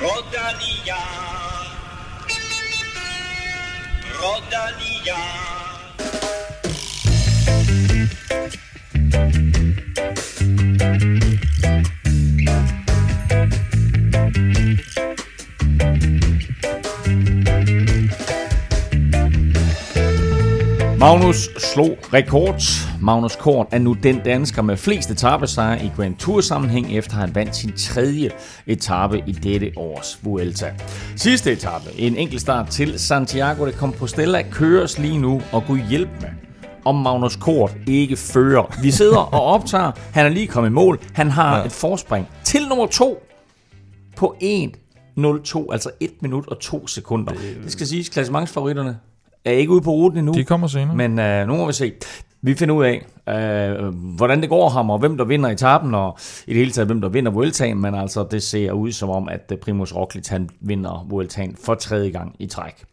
Rodalia. Rodalia. Magnus slog rekord. Magnus Kort er nu den dansker med flest etappesejre i Grand Tour sammenhæng, efter han vandt sin tredje etape i dette års Vuelta. Sidste etape, en enkelt start til Santiago de Compostela, køres lige nu, og Gud hjælp med om Magnus Kort ikke fører. Vi sidder og optager. Han er lige kommet i mål. Han har ja. et forspring til nummer to på 1.02, altså 1 minut og 2 sekunder. Det skal siges, klassementsfavoritterne er ikke ude på ruten endnu. De kommer senere. Men øh, nu må vi se. Vi finder ud af, øh, hvordan det går ham, og hvem der vinder etappen, og i det hele taget, hvem der vinder Vueltaen, men altså, det ser ud som om, at øh, Primus Roglic, han vinder Vueltaen for tredje gang i træk.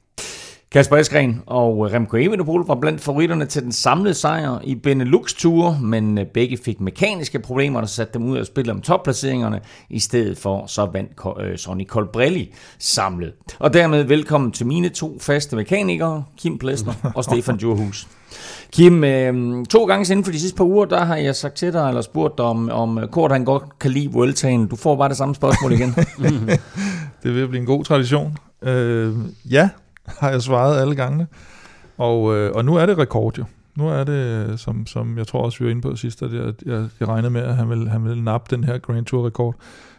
Kasper Eskren og øh, Remco Evenepoel var blandt favoritterne til den samlede sejr i Benelux-ture, men øh, begge fik mekaniske problemer, der satte dem ud af spille om topplaceringerne. I stedet for så vandt øh, Sonny Colbrelli samlet. Og dermed velkommen til mine to faste mekanikere, Kim Plesner og Stefan Djurhus. Kim, øh, to gange inden for de sidste par uger, der har jeg sagt til dig, eller spurgt dig, om, om Kort han godt kan lide Vueltaen. Du får bare det samme spørgsmål igen. det vil blive en god tradition. Øh, ja, har jeg svaret alle gangene. Og, øh, og nu er det rekord jo. Nu er det, som, som jeg tror også, vi var inde på sidst, at jeg, jeg, jeg regnede med, at han vil, han vil nappe den her Grand Tour-rekord.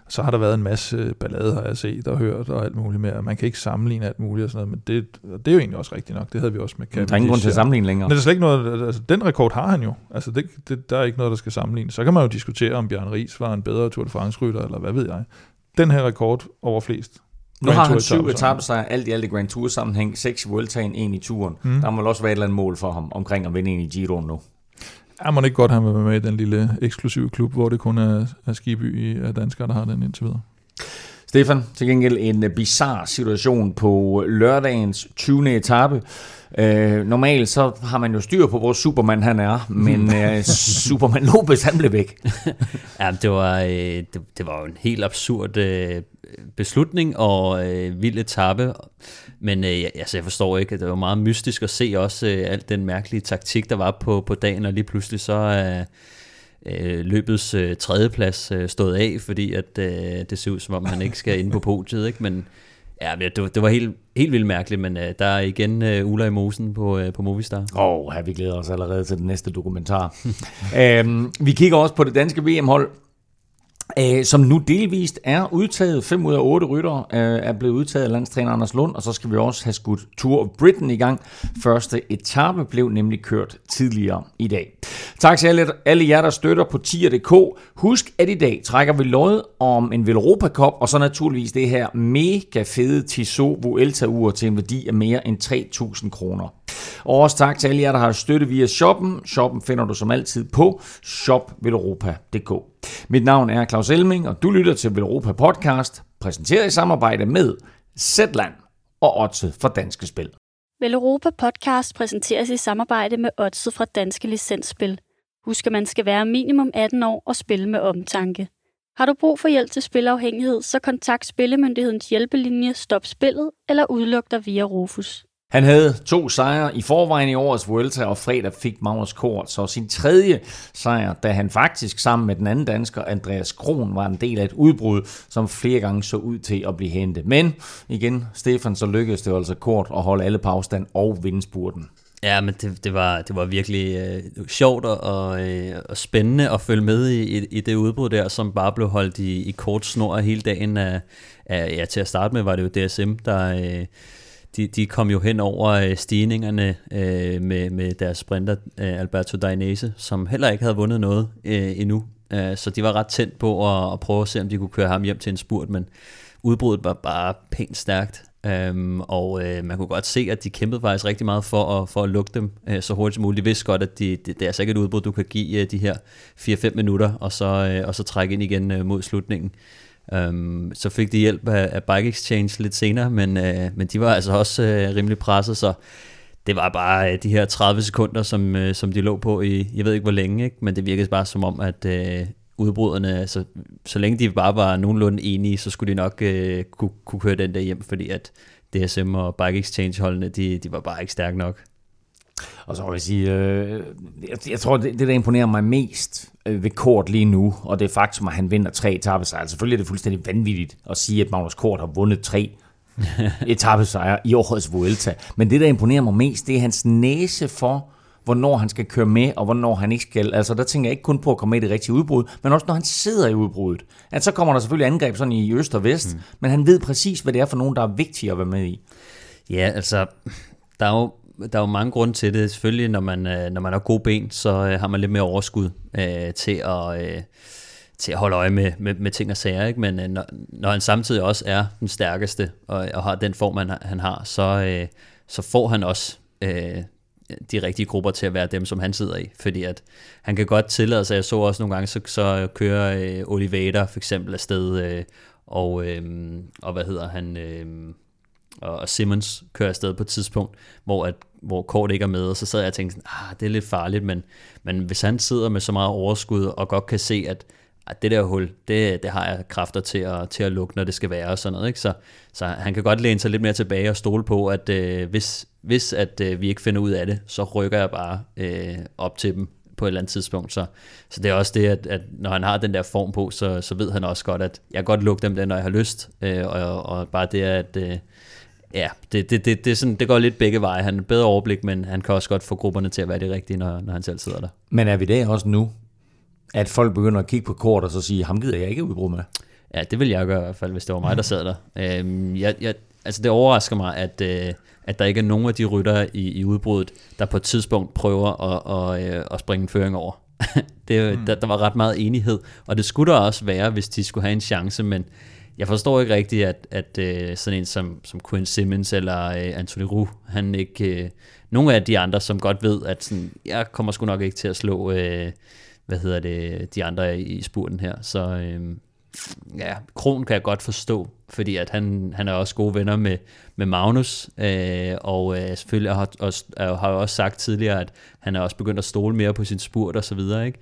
Så har der været en masse ballade, har jeg set og hørt, og alt muligt mere. Man kan ikke sammenligne alt muligt og sådan noget, men det, det er jo egentlig også rigtigt nok. Det havde vi også med Cavendish. Der er ingen grund til at sammenligne længere. Men det er slet ikke noget, altså, den rekord har han jo. Altså, det, det, der er ikke noget, der skal sammenlignes. Så kan man jo diskutere, om Bjørn Ries var en bedre Tour de France-rytter, eller hvad ved jeg. Den her rekord over flest nu har han syv etappesejre, alt i alt i Grand Tour sammenhæng, seks i Vueltaen, en i turen. Mm. Der må også være et eller andet mål for ham omkring at vinde en i Giroen nu. Er man ikke godt, han vil være med i den lille eksklusive klub, hvor det kun er, er Skiby af danskere, der har den indtil videre? Stefan, til gengæld en bizarre situation på lørdagens 20. etape. Øh, normalt så har man jo styr på, hvor Superman han er, men øh, Superman Lopez han blev væk. ja, det var, øh, det, det var jo en helt absurd øh, beslutning og øh, vild etape. Men øh, altså, jeg forstår ikke, at det var meget mystisk at se også øh, alt den mærkelige taktik, der var på, på dagen, og lige pludselig så er øh, løbets øh, tredjeplads øh, stået af, fordi at øh, det ser ud som om, han ikke skal ind på podiet. Ikke? Men Ja, det, det var helt, helt vildt mærkeligt, men øh, der er igen øh, Ulla i Mosen på, øh, på Movistar. Åh, oh, vi glæder os allerede til den næste dokumentar. øhm, vi kigger også på det danske VM-hold, uh, som nu delvist er udtaget. 5 ud af 8 rytter uh, øh, er blevet udtaget af landstræner Anders Lund, og så skal vi også have skudt Tour of Britain i gang. Første etape blev nemlig kørt tidligere i dag. Tak til alle, alle jer, der støtter på tier.dk. Husk, at i dag trækker vi lod om en Velropa Cup, og så naturligvis det her mega fede Tissot Vuelta-ur til en værdi af mere end 3.000 kroner. Og også tak til alle jer, der har støttet via shoppen. Shoppen finder du som altid på shopvelropa.dk. Mit navn er Claus Elming, og du lytter til Velropa Podcast, præsenteret i samarbejde med Zetland og Otse fra Danske Spil. Veleuropa Podcast præsenteres i samarbejde med Otse fra Danske Licensspil. Husk, at man skal være minimum 18 år og spille med omtanke. Har du brug for hjælp til spilafhængighed, så kontakt Spillemyndighedens hjælpelinje Stop Spillet eller udluk dig via Rufus. Han havde to sejre i forvejen i årets Vuelta, og fredag fik Magnus Kort så sin tredje sejr, da han faktisk sammen med den anden dansker, Andreas Kron, var en del af et udbrud, som flere gange så ud til at blive hentet. Men igen, Stefan, så lykkedes det altså Kort at holde alle på afstand og vinde spurten. Ja, men det, det, var, det var virkelig øh, sjovt og, øh, og spændende at følge med i, i, i det udbrud der, som bare blev holdt i, i kort snor hele dagen. Af, af, ja, til at starte med var det jo DSM, der... Øh, de, de kom jo hen over øh, stigningerne øh, med, med deres sprinter øh, Alberto Dainese, som heller ikke havde vundet noget øh, endnu. Øh, så de var ret tændt på at, at prøve at se, om de kunne køre ham hjem til en spurt, men udbruddet var bare pænt stærkt. Um, og øh, man kunne godt se, at de kæmpede faktisk rigtig meget for at, for at lukke dem øh, så hurtigt som muligt. De vidste godt, at de, det, det er altså ikke et udbrud, du kan give øh, de her 4-5 minutter, og så, øh, og så trække ind igen øh, mod slutningen. Um, så fik de hjælp af, af Bike Exchange lidt senere, men, uh, men de var altså også uh, rimelig presset, så det var bare uh, de her 30 sekunder, som, uh, som de lå på i, jeg ved ikke hvor længe, ikke? men det virkede bare som om, at uh, udbruderne, altså, så længe de bare var nogenlunde enige, så skulle de nok uh, kunne, kunne køre den der hjem, fordi at DSM og Bike Exchange holdene, de, de var bare ikke stærke nok. Og så vil jeg sige, øh, jeg, jeg tror, det, det, der imponerer mig mest øh, ved Kort lige nu, og det er faktum, at han vinder tre etappesejre. Selvfølgelig er det fuldstændig vanvittigt at sige, at Magnus Kort har vundet tre etappesejre i årets Vuelta. Men det, der imponerer mig mest, det er hans næse for, hvornår han skal køre med, og hvornår han ikke skal. Altså, der tænker jeg ikke kun på at komme med i det rigtige udbrud, men også når han sidder i udbruddet. At så kommer der selvfølgelig angreb sådan i øst og vest, mm. men han ved præcis, hvad det er for nogen, der er vigtige at være med i. Ja, altså, der er jo der er jo mange grunde til det. Selvfølgelig, når man, øh, når man har gode ben, så øh, har man lidt mere overskud øh, til, at, øh, til at holde øje med, med, med ting og sager. Ikke? Men øh, når, når han samtidig også er den stærkeste, og, og har den form, han, han har, så, øh, så får han også øh, de rigtige grupper til at være dem, som han sidder i. Fordi at han kan godt tillade sig, jeg så også nogle gange, så, så kører øh, Oliveira for eksempel afsted, øh, og, øh, og hvad hedder han... Øh, og Simmons kører afsted på et tidspunkt, hvor, at, hvor Kort ikke er med, og så sad jeg og tænkte sådan, ah, det er lidt farligt, men, men hvis han sidder med så meget overskud, og godt kan se, at, at det der hul, det, det har jeg kræfter til at, til at lukke, når det skal være og sådan noget, ikke? Så, så han kan godt læne sig lidt mere tilbage og stole på, at øh, hvis, hvis at øh, vi ikke finder ud af det, så rykker jeg bare øh, op til dem på et eller andet tidspunkt. Så, så det er også det, at, at når han har den der form på, så, så ved han også godt, at jeg kan godt lukke dem der, når jeg har lyst. Øh, og, og bare det, at, øh, ja, det, det, det, det, er sådan, det går lidt begge veje. Han har bedre overblik, men han kan også godt få grupperne til at være det rigtige, når, når han selv sidder der. Men er vi der også nu, at folk begynder at kigge på kort og så sige, ham gider jeg ikke udbruge med? Ja, det vil jeg gøre i hvert fald, hvis det var mig, der sad der. Øhm, jeg, jeg, altså det overrasker mig, at, øh, at der ikke er nogen af de rytter i, i udbruddet, der på et tidspunkt prøver at, at, øh, at springe en føring over. det, mm. der, der var ret meget enighed, og det skulle der også være, hvis de skulle have en chance, men jeg forstår ikke rigtigt, at, at uh, sådan en som, som Quinn Simmons eller uh, Anthony Roux, han ikke... Øh, uh, nogle af de andre, som godt ved, at sådan, jeg kommer sgu nok ikke til at slå, uh, hvad hedder det, de andre i spurten her. Så uh, ja, Kron kan jeg godt forstå, fordi at han, han er også gode venner med, med Magnus, uh, og uh, selvfølgelig har, også, har jo også sagt tidligere, at han er også begyndt at stole mere på sin spurt og så videre, ikke?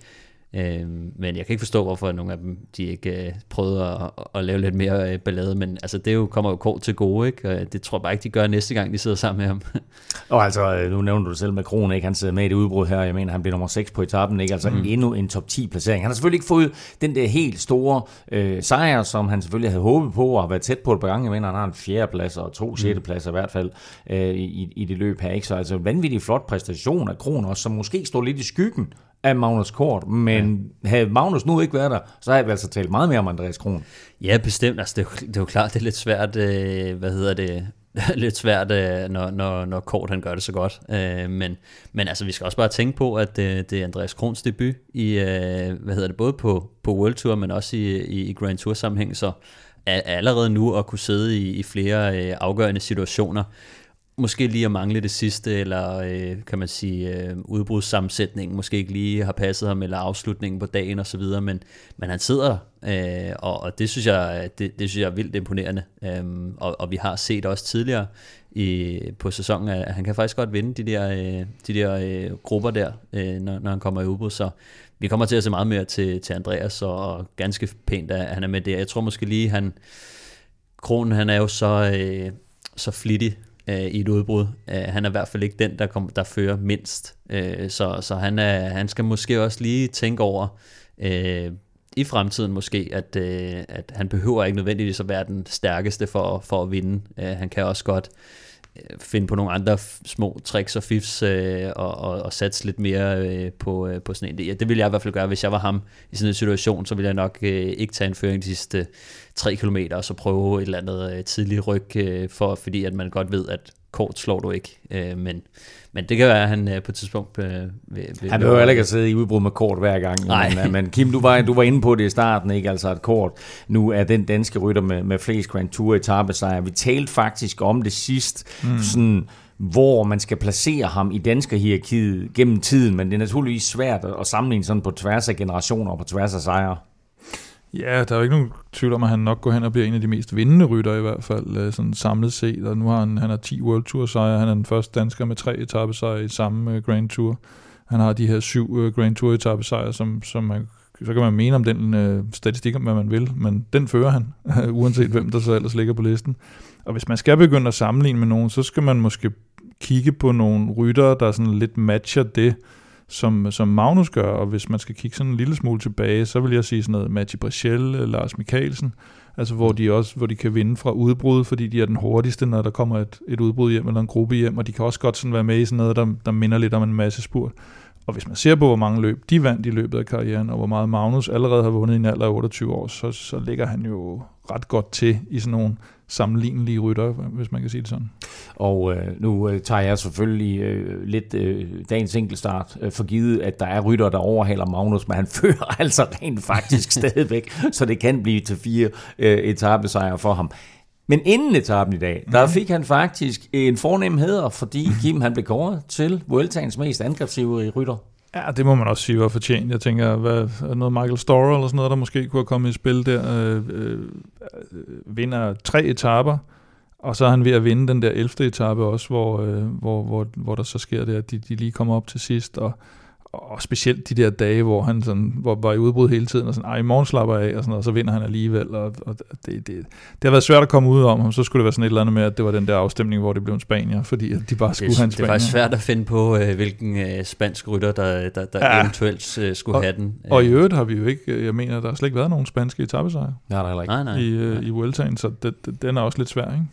Øh, men jeg kan ikke forstå, hvorfor nogle af dem de ikke øh, prøvede at, at lave lidt mere øh, ballade, men altså, det jo kommer jo kort til gode, ikke? Og det tror jeg bare ikke, de gør næste gang, de sidder sammen med ham. og altså, øh, nu nævner du selv med Kron, ikke? Han sidder med i det udbrud her, jeg mener, han bliver nummer 6 på etappen, ikke? Altså mm. endnu en top 10 placering. Han har selvfølgelig ikke fået den der helt store øh, sejr, som han selvfølgelig havde håbet på, og har været tæt på et par gange. Jeg mener, han har en fjerde plads og to mm. sjette pladser i hvert fald øh, i, i det løb her, ikke? Så altså, vanvittig flot præstation af Kron også, som måske står lidt i skyggen af Magnus Kort, men ja. havde Magnus nu ikke været der, så havde vi altså talt meget mere om Andreas Kron. Ja, bestemt. Altså, det, er jo, det er jo klart, det er lidt svært, øh, hvad hedder det, lidt svært, øh, når, når, når Kort han gør det så godt. Øh, men, men altså, vi skal også bare tænke på, at det, det er Andreas Krons debut i, øh, hvad hedder det, både på, på World Tour, men også i, i, i Grand Tour sammenhæng, så er allerede nu at kunne sidde i, i flere øh, afgørende situationer, måske lige at mangle det sidste, eller øh, kan man sige, øh, udbrudssammensætningen måske ikke lige har passet ham, eller afslutningen på dagen osv., men, men han sidder, øh, og, og det synes jeg det, det synes jeg er vildt imponerende, øh, og, og vi har set også tidligere i, på sæsonen, at han kan faktisk godt vinde de der, øh, de der øh, grupper der, øh, når, når han kommer i udbrud, så vi kommer til at se meget mere til, til Andreas, og ganske pænt, at han er med der. Jeg tror måske lige, han Kronen, han er jo så, øh, så flittig øh, i et udbrud. Øh, han er i hvert fald ikke den, der, kom, der fører mindst. Øh, så så han, er, han skal måske også lige tænke over øh, i fremtiden måske, at, øh, at han behøver ikke nødvendigvis at være den stærkeste for, for at vinde. Øh, han kan også godt øh, finde på nogle andre små tricks og fifs øh, og, og, og satse lidt mere øh, på, øh, på sådan en. Ja, det ville jeg i hvert fald gøre, hvis jeg var ham i sådan en situation, så ville jeg nok øh, ikke tage en føring de sidste 3 km, og så prøve et eller andet øh, tidligt ryg, øh, for, fordi at man godt ved, at kort slår du ikke. Øh, men, men det kan være, at han øh, på et tidspunkt... Øh, vil, vil, han behøver heller ikke at sidde i udbrud med kort hver gang. Nej. Men, øh, men Kim, du var, du var inde på det i starten, ikke? Altså at kort nu er den danske rytter med, med flest Grand Tour etappesejre. Vi talte faktisk om det sidst, mm. sådan hvor man skal placere ham i danske hierarkiet gennem tiden, men det er naturligvis svært at sammenligne sådan på tværs af generationer og på tværs af sejre. Ja, der er jo ikke nogen tvivl om, at han nok går hen og bliver en af de mest vindende rytter i hvert fald, øh, sådan samlet set. Og nu har han, han har 10 World Tour sejre. Han er den første dansker med tre etappesejre i samme øh, Grand Tour. Han har de her syv øh, Grand Tour etappesejre, som, som man så kan man mene om den øh, statistik, hvad man vil, men den fører han, uanset hvem der så ellers ligger på listen. Og hvis man skal begynde at sammenligne med nogen, så skal man måske kigge på nogle ryttere, der sådan lidt matcher det, som, som Magnus gør, og hvis man skal kigge sådan en lille smule tilbage, så vil jeg sige sådan noget Mati Brachel, øh, Lars Mikkelsen, altså hvor de også hvor de kan vinde fra udbrud, fordi de er den hurtigste, når der kommer et, et udbrud hjem eller en gruppe hjem, og de kan også godt sådan være med i sådan noget, der, der minder lidt om en masse spurt. Og hvis man ser på, hvor mange løb de vandt i løbet af karrieren, og hvor meget Magnus allerede har vundet i en alder af 28 år, så, så ligger han jo ret godt til i sådan nogle sammenlignelige rytter, hvis man kan sige det sådan. Og øh, nu øh, tager jeg selvfølgelig øh, lidt øh, dagens enkeltstart øh, for givet, at der er rytter, der overhaler Magnus, men han fører altså rent faktisk stadigvæk, så det kan blive til fire øh, etabesejre for ham. Men inden etappen i dag, der mhm. fik han faktisk en fornem heder, fordi Kim han blev kåret til Vueltaens mest angrebsivrige rytter. Ja, det må man også sige var fortjent. Jeg tænker, hvad, noget Michael Storer eller sådan noget, der måske kunne have kommet i spil der, øh, øh, vinder tre etaper, og så er han ved at vinde den der 11. etape også, hvor, øh, hvor, hvor, hvor der så sker det, at de, de lige kommer op til sidst, og og specielt de der dage, hvor han sådan, hvor var i udbrud hele tiden, og sådan, ej, i morgen slapper af, og, sådan og så vinder han alligevel, og, og det, det, det, har været svært at komme ud om ham, så skulle det være sådan et eller andet med, at det var den der afstemning, hvor det blev en spanier, fordi de bare skulle det, have en spanier. Det var svært at finde på, øh, hvilken øh, spansk rytter, der, der, der ja. eventuelt øh, skulle og, have den. Og i øvrigt har vi jo ikke, jeg mener, der har slet ikke været nogen spanske etappesejre. Nej, der er ikke. Nej, nej. I, øh, i Vueltaen, så det, det, den er også lidt svær, ikke?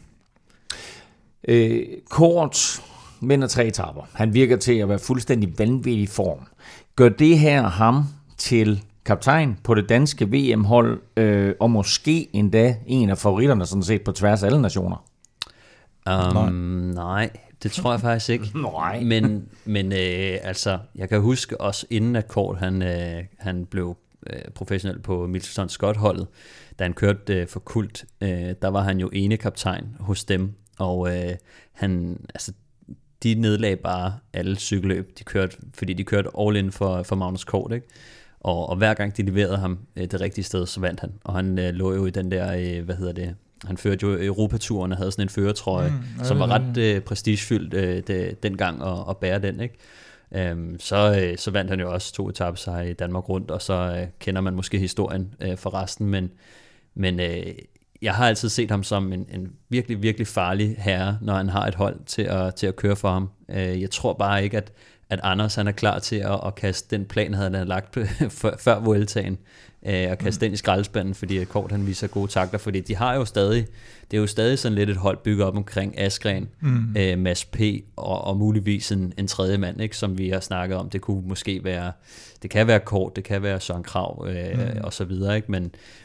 Øh, kort vinder tre etapper. Han virker til at være fuldstændig vanvittig form. Gør det her ham til kaptajn på det danske VM-hold, øh, og måske endda en af favoritterne sådan set på tværs af alle nationer? Um, nej. nej, det tror jeg faktisk ikke. nej. Men, men øh, altså, jeg kan huske også inden at Kort han, øh, han blev øh, professionel på Milton Scott-holdet, da han kørte øh, for kult, øh, der var han jo ene kaptajn hos dem, og øh, han, altså, de nedlagde bare alle cykelløb, de kørte, fordi de kørte all in for, for Magnus Kort, ikke? Og, og hver gang de leverede ham øh, det rigtige sted, så vandt han. Og han øh, lå jo i den der, øh, hvad hedder det, han førte jo Europaturen og havde sådan en føretrøje, mm, som var ret øh, prestigefyldt øh, det, dengang at, at bære den, ikke? Øhm, så, øh, så vandt han jo også to etaper i Danmark rundt, og så øh, kender man måske historien øh, for resten, men, men øh, jeg har altid set ham som en, en virkelig, virkelig farlig herre, når han har et hold til at, til at køre for ham. Øh, jeg tror bare ikke, at, at Anders han er klar til at, at kaste den plan, han havde lagt før Vueltaen, øh, og kaste mm. den i skraldespanden, fordi Kort han viser gode takter, fordi de har jo stadig, det er jo stadig sådan lidt et hold bygget op omkring Askren, mm. øh, Mads P. Og, og muligvis en, en tredje mand, ikke, som vi har snakket om. Det kunne måske være, det kan være Kort, det kan være Søren Krav øh, mm. og så videre, ikke? Men,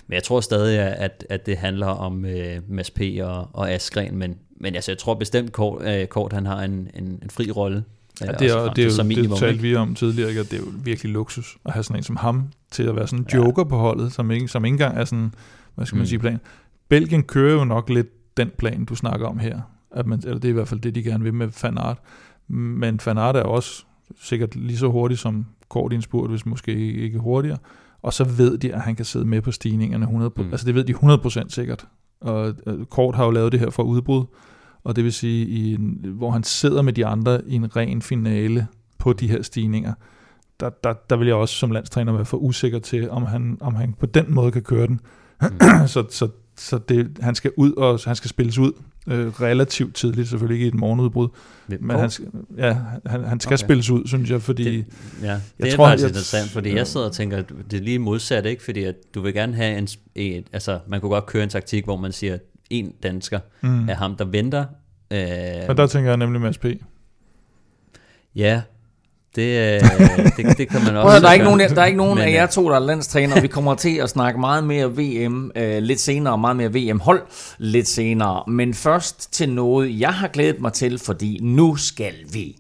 men jeg tror stadig, at, at det handler om øh, Mads P. og, og Askren, men, men altså, jeg tror bestemt, Kort, øh, Kort han har en, en, en fri rolle Ja, det er, det er jo, minimum, det talte vi om tidligere, at det er jo virkelig luksus at have sådan en som ham til at være sådan en joker ja. på holdet, som ikke, som ikke engang er sådan, hvad skal man mm. sige, plan. Belgien kører jo nok lidt den plan, du snakker om her. At man, eller det er i hvert fald det, de gerne vil med Fanart. Men Fanart er også sikkert lige så hurtig som Kort spurt, hvis måske ikke hurtigere. Og så ved de, at han kan sidde med på stigningerne 100%. Mm. Altså det ved de 100% sikkert. Og øh, Kort har jo lavet det her for udbrud og det vil sige, i en, hvor han sidder med de andre i en ren finale på de her stigninger, der, der, der vil jeg også som landstræner være for usikker til, om han, om han på den måde kan køre den. Mm. så så, så det, han skal ud, og han skal spilles ud øh, relativt tidligt, selvfølgelig ikke i et morgenudbrud, men han, ja, han, han skal okay. spilles ud, synes jeg, fordi... Det, ja, det jeg er tror, faktisk jeg, interessant, fordi ja. jeg sidder og tænker, at det er lige modsat, ikke? Fordi at du vil gerne have en, en... Altså, man kunne godt køre en taktik, hvor man siger, en dansker mm. er ham, der venter. Øh, Men der tænker jeg nemlig Mads P. Ja, det, øh, det, det kan man også Prøv, der, er ikke nogen, der er ikke nogen af jer to, der er landstræner. Vi kommer til at snakke meget mere VM øh, lidt senere, meget mere VM-hold lidt senere. Men først til noget, jeg har glædet mig til, fordi nu skal vi.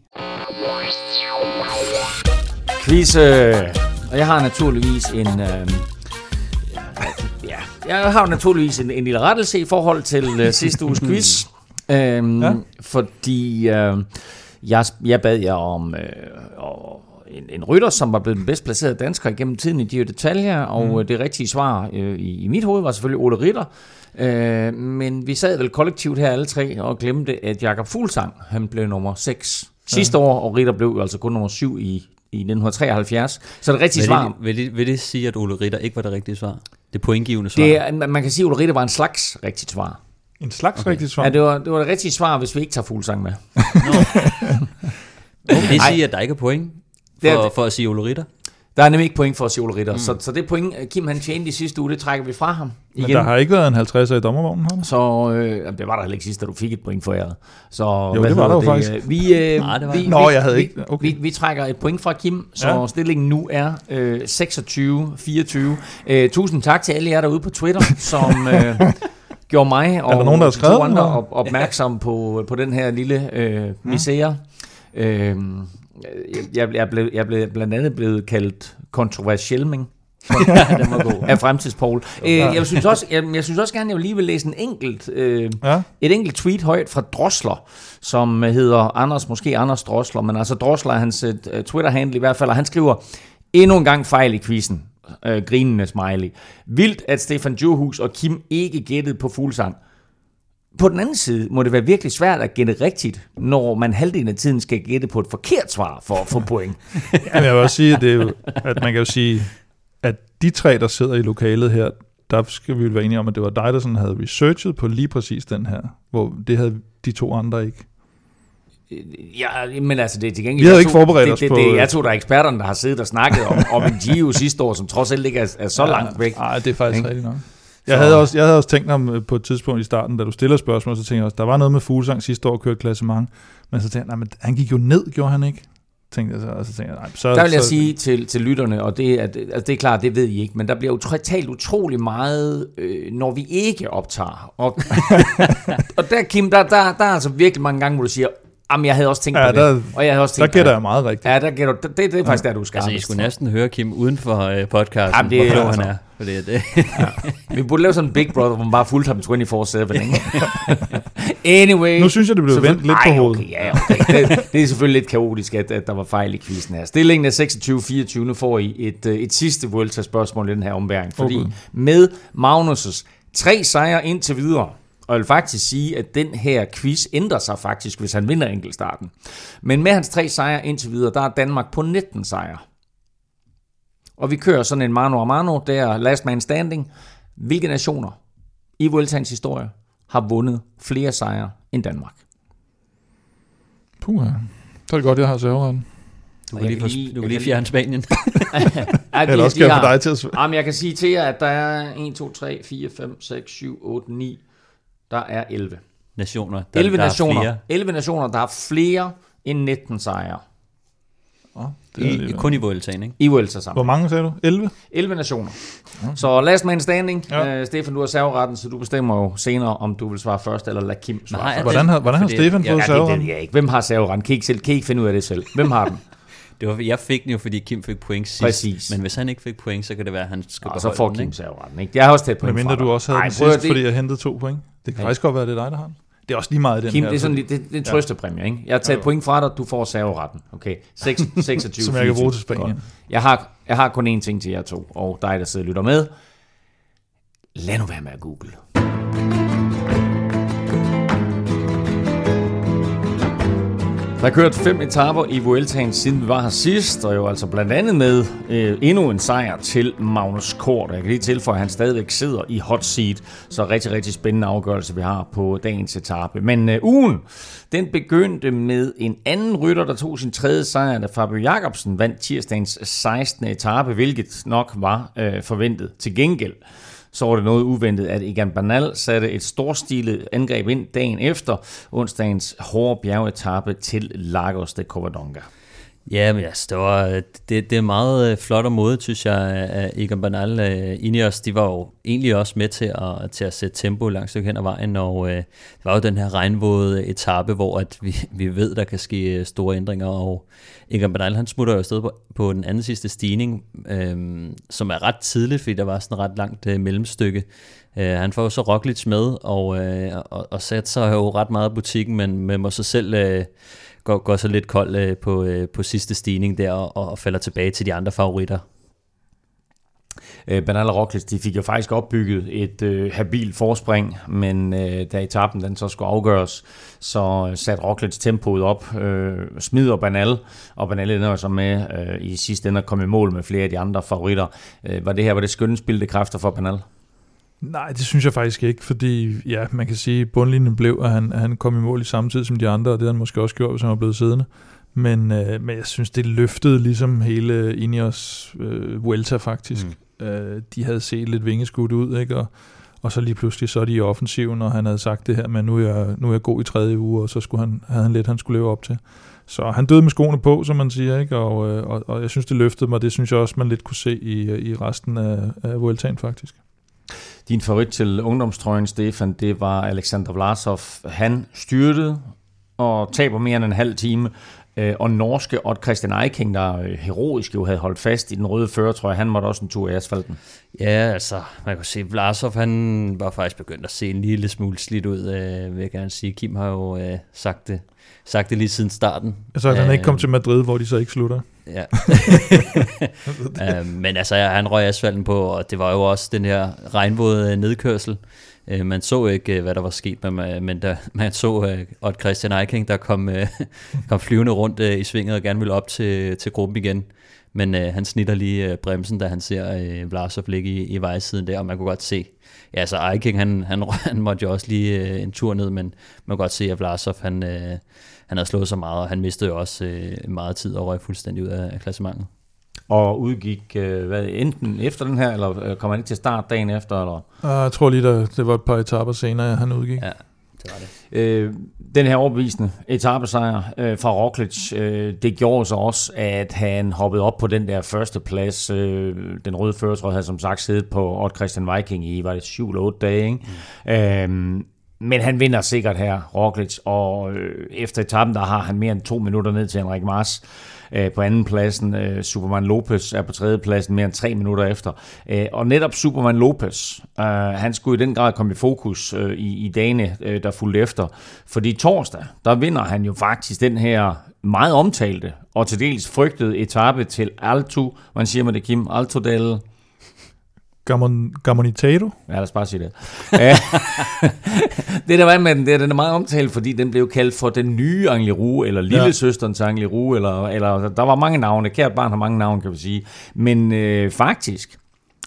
Quiz. Øh, og jeg har naturligvis en... Øh, jeg har naturligvis en, en lille rettelse i forhold til uh, sidste uges quiz. øhm, ja. Fordi uh, jeg, jeg bad jer om uh, en, en rytter, som var blevet den bedst placerede dansker igennem tiden i de detaljer, og mm. det rigtige svar uh, i, i mit hoved var selvfølgelig Ole Ritter. Uh, men vi sad vel kollektivt her alle tre og glemte, at Jakob Fuglsang, han blev nummer 6 sidste ja. år, og Ritter blev altså kun nummer 7 i i 1973. Så det rigtige Vil svar, det, vil, det, vil det sige, at Ole Ritter ikke var det rigtige svar? Det pointgivende svar? det man kan sige, at Ole Ritter var en slags rigtigt svar. En slags okay. rigtigt svar. Ja, det var, det var det rigtige svar, hvis vi ikke tager fuglsang med. Vil det sige, at der ikke er point Det er for, det. for at sige Ole Ritter? Der er nemlig ikke point for at sige Ole Ritter. Mm. Så, så det point, Kim han tjente i sidste uge, det trækker vi fra ham Men igen. der har ikke været en 50'er i dommervognen, har der? Så øh, det var der heller ikke sidst, da du fik et point for jer. Så, Jo, hvad det var der jo faktisk. øh, Vi, øh, Nej, det var vi. Nå, vi, jeg havde vi, ikke- okay. Vi, vi trækker et point fra Kim, så ja. stillingen nu er øh, 26-24. Øh, tusind tak til alle jer derude på Twitter, som øh, gjorde mig og der nogen, der har skrevet to andre op, opmærksom på, på den her lille øh, misære. Øh, jeg, jeg, blev, jeg blev blandt andet blevet kaldt kontroversiel, den var god. Af fremtidspoul. Øh, jeg, synes også, jeg, jeg synes også gerne, jeg vil lige vil læse en enkelt, øh, Ja. et enkelt tweet højt fra Drosler, som hedder Anders, måske Anders Drosler, men altså Drosler er hans uh, Twitter-handle i hvert fald, og han skriver, endnu en gang fejl i quizzen. Øh, grinende smiley. Vildt, at Stefan Johus og Kim ikke gættede på fuglsang. På den anden side må det være virkelig svært at gætte rigtigt, når man halvdelen af tiden skal gætte på et forkert svar for at få point. Jamen, jeg vil også sige, at, det er jo, at man kan jo sige, at de tre, der sidder i lokalet her, der skal vi jo være enige om, at det var dig, der sådan havde researchet på lige præcis den her, hvor det havde de to andre ikke. Ja, men altså det er til gengæld... Vi havde ikke forberedt det, os det, på- Det, det, jeg tror, der er eksperterne, der har siddet og snakket om, om en Gio sidste år, som trods alt ikke er, er så langt væk. Nej, det er faktisk Ikke? rigtigt nok. Jeg havde, også, jeg havde også tænkt om på et tidspunkt i starten, da du stiller spørgsmål, så tænkte jeg også, der var noget med Fuglsang sidste år, kørte klassement, men så tænkte jeg, nej, men han gik jo ned, gjorde han ikke? Tænkte jeg så, og så tænkte jeg, nej, så... Der vil jeg så, sige til, til lytterne, og det er, altså det er klart, det ved I ikke, men der bliver jo talt utrolig meget, øh, når vi ikke optager. Og, og der, Kim, der, der, der er altså virkelig mange gange, hvor du siger, jamen jeg havde også tænkt Ja, på der- det. Og jeg havde også Der tænkt gætter på jeg meget rigtigt. det. Ja, der gætter du. Det, det er faktisk der, du skal. Altså, I skulle næsten høre Kim uden for øh, podcasten, Jamen, det hvor er klog altså- han er. Fordi det, Vi burde lave sådan en Big Brother, hvor man bare fulgte ham 24-7. Ikke? anyway. Nu synes jeg, det blev vendt lidt på hovedet. Okay, ja, okay. Det, det er selvfølgelig lidt kaotisk, at, at der var fejl i quizzen her. Stillingen er 26-24. Nu får I et, øh, et sidste Vuelta-spørgsmål i den her omværing. Fordi Okay. med Magnus' tre sejre indtil videre, og jeg vil faktisk sige, at den her quiz ændrer sig faktisk, hvis han vinder enkeltstarten. Men med hans tre sejre indtil videre, der er Danmark på 19 sejre. Og vi kører sådan en mano a mano, der er last man standing. Hvilke nationer i Vueltaens historie har vundet flere sejre end Danmark? Puh, så er det godt, jeg har serveretten. du kan lige, kan lige- du kan lige fjerne Spanien. Ja, de- Eller også kan jeg få dig til at... Jamen, jeg kan sige til jer, at der er 1, 2, 3, 4, 5, 6, 7, 8, 9. Der er 11. nationer. Der, 11 der er nationer. flere. 11 nationer, der har flere end 19 sejre Åh, det er I, alligevel- kun i Vueltaen, ikke? i Vuelta Hvor sammen. mange sagde du? 11? 11 nationer. Så last man standing. Ja. Uh, Stefan, du har serveretten, så du bestemmer jo senere, om du vil svare først, eller lade Kim svare Nej, først. Hvordan har, hvordan har Fordi- Stefan ja, fået Ja, det serveretten? ved jeg ikke. Hvem har serveretten? Kan I ikke, selv, kan I ikke finde ud af det selv? Hvem har den? Det var, jeg fik den jo, fordi Kim fik point sidst. Præcis. Men hvis han ikke fik point, så kan det være, at han skal Og så får den, Kim ikke? serveretten. Ikke? Jeg har også taget point Men mindre fra du dig. også havde Ej, den sidst, det- fordi jeg hentede to point. Det kan Ja. faktisk godt være, det er dig, der har den. Det er også lige meget den Kim, her. det er, sådan, så- lidt- det, det er en trøstepræmie, ikke? Jeg har taget Jo. point fra dig, du får serveretten. Okay, 6, 26, Som jeg kan bruge 24. til Spanien. Godt. Jeg har, jeg har kun én ting til jer to, og dig, der sidder og lytter med. Lad nu være med at google. Der er kørt fem etaper i Vueltaen, siden vi var her sidst, og jo altså blandt andet med øh, endnu en sejr til Magnus Kort. Jeg kan lige tilføje, at han stadigvæk sidder i hot seat, så rigtig, rigtig spændende afgørelse, vi har på dagens etape. Men øh, ugen, den begyndte med en anden rytter, der tog sin tredje sejr, da Fabio Jacobsen vandt tirsdagens 16. etape, hvilket nok var øh, forventet. Til gengæld så var det noget uventet, at Egan Bernal satte et storstilet angreb ind dagen efter onsdagens hårde bjergetappe til Lagos de Covadonga. Ja, men altså, det, var, øh, det, det er meget øh, flot og modigt, synes jeg, øh, at Egan Bernal. Øh, Ineos, de var jo egentlig også med til at, til at sætte tempo langt stykke hen ad vejen, og øh, det var jo den her regnvåde etape, hvor at vi, vi ved, der kan ske store ændringer, og Egan Bernal, han smutter jo afsted på, på den anden sidste stigning, øh, som er ret tidligt, fordi der var sådan et ret langt øh, mellemstykke. Øh, han får jo så Roglic med, og, øh, og, og satte sig jo ret meget af butikken, men, med må så selv... Øh, går, går så lidt kold øh, på, øh, på sidste stigning der og, og falder tilbage til de andre favoritter. Øh, Bernal Roglic, de fik jo faktisk opbygget et øh, habil forspring, men øh, da etappen den så skulle afgøres, så øh, satte Roglic tempoet op, øh, smider Banal, og Banal ender så med øh, i sidste ende at komme i mål med flere af de andre favoritter. Øh, var det her var det skønne spildte kræfter for Banal? Nej, det synes jeg faktisk ikke, fordi ja, man kan sige, at bundlinjen blev, at han, at han kom i mål i samme tid som de andre, og det havde han måske også gjort, hvis han var blevet siddende. Men, øh, men jeg synes, det løftede ligesom hele Ineos øh, Vuelta faktisk. Mm. Øh, de havde set lidt vingeskudt ud, ikke? Og, og så lige pludselig så er de i offensiven, og han havde sagt det her, men nu er jeg, nu er jeg god i tredje uge, og så skulle han, havde han lidt, han skulle leve op til. Så han døde med skoene på, som man siger, ikke? Og, øh, og, og jeg synes, det løftede mig. Det synes jeg også, man lidt kunne se i, i resten af, af Vueltaen faktisk. Din favorit til ungdomstrøjen, Stefan, det var Alexander Vlasov. Han styrtede og taber mere end en halv time. Øh, og norske Odd Christian Eiking, der øh, heroisk jo havde holdt fast i den røde fører, tror jeg, han måtte også en tur i asfalten. Ja, altså, man kan se, Vlasov, han var faktisk begyndt at se en lille smule slidt ud, øh, vil jeg gerne sige. Kim har jo øh, sagt, det, sagt det lige siden starten. Så han ikke kom til Madrid, hvor de så ikke slutter. Ja. uh, men altså, han røg asfalten på, og det var jo også den her regnvåde nedkørsel. Uh, man så ikke, hvad der var sket, men, men da, man så uh, Odd Christian Eiking, der kom, uh, kom flyvende rundt uh, i svinget og gerne ville op til, til gruppen igen. Men uh, han snitter lige uh, bremsen, da han ser uh, Vlasov ligge i, i vejsiden der, og man kunne godt se, ja, altså Eiking, han, han, han måtte jo også lige uh, en tur ned, men man kunne godt se, at Vlasov, han, uh, han havde slået så meget, og han mistede jo også uh, meget tid og røg fuldstændig ud af, af klassementet. Og udgik uh, hvad, enten efter den her, eller kommer han ikke til start dagen efter? Eller? Uh, jeg tror lige, der, det var et par etaper senere, han udgik. Ja, det var det. Øh, den her overbevisende etappesejr øh, fra Roglic, øh, det gjorde så også, at han hoppede op på den der første plads. Øh, den røde fører, havde som sagt siddet på Odd Christian Viking i, var det 7 eller 8 dage, ikke? Mm. Øh, men han vinder sikkert her, Roglic, og øh, efter etappen, der har han mere end to minutter ned til Henrik Mars øh, på anden pladsen. Øh, Superman Lopez er på tredje pladsen mere end tre minutter efter. Øh, og netop Superman Lopez, øh, han skulle i den grad komme i fokus øh, i, i dagene, øh, der fulgte efter. Fordi torsdag, der vinder han jo faktisk den her meget omtalte og til dels frygtede etape til Alto, man siger med det, Kim? Alto del Gamon, Gamonitato? Ja, lad os bare sige det. det der var med den, det er, den er meget omtalt, fordi den blev kaldt for den nye Angliru, eller lille ja. søsterens Angliru, eller, eller der var mange navne. Kært barn har mange navne, kan vi sige. Men øh, faktisk,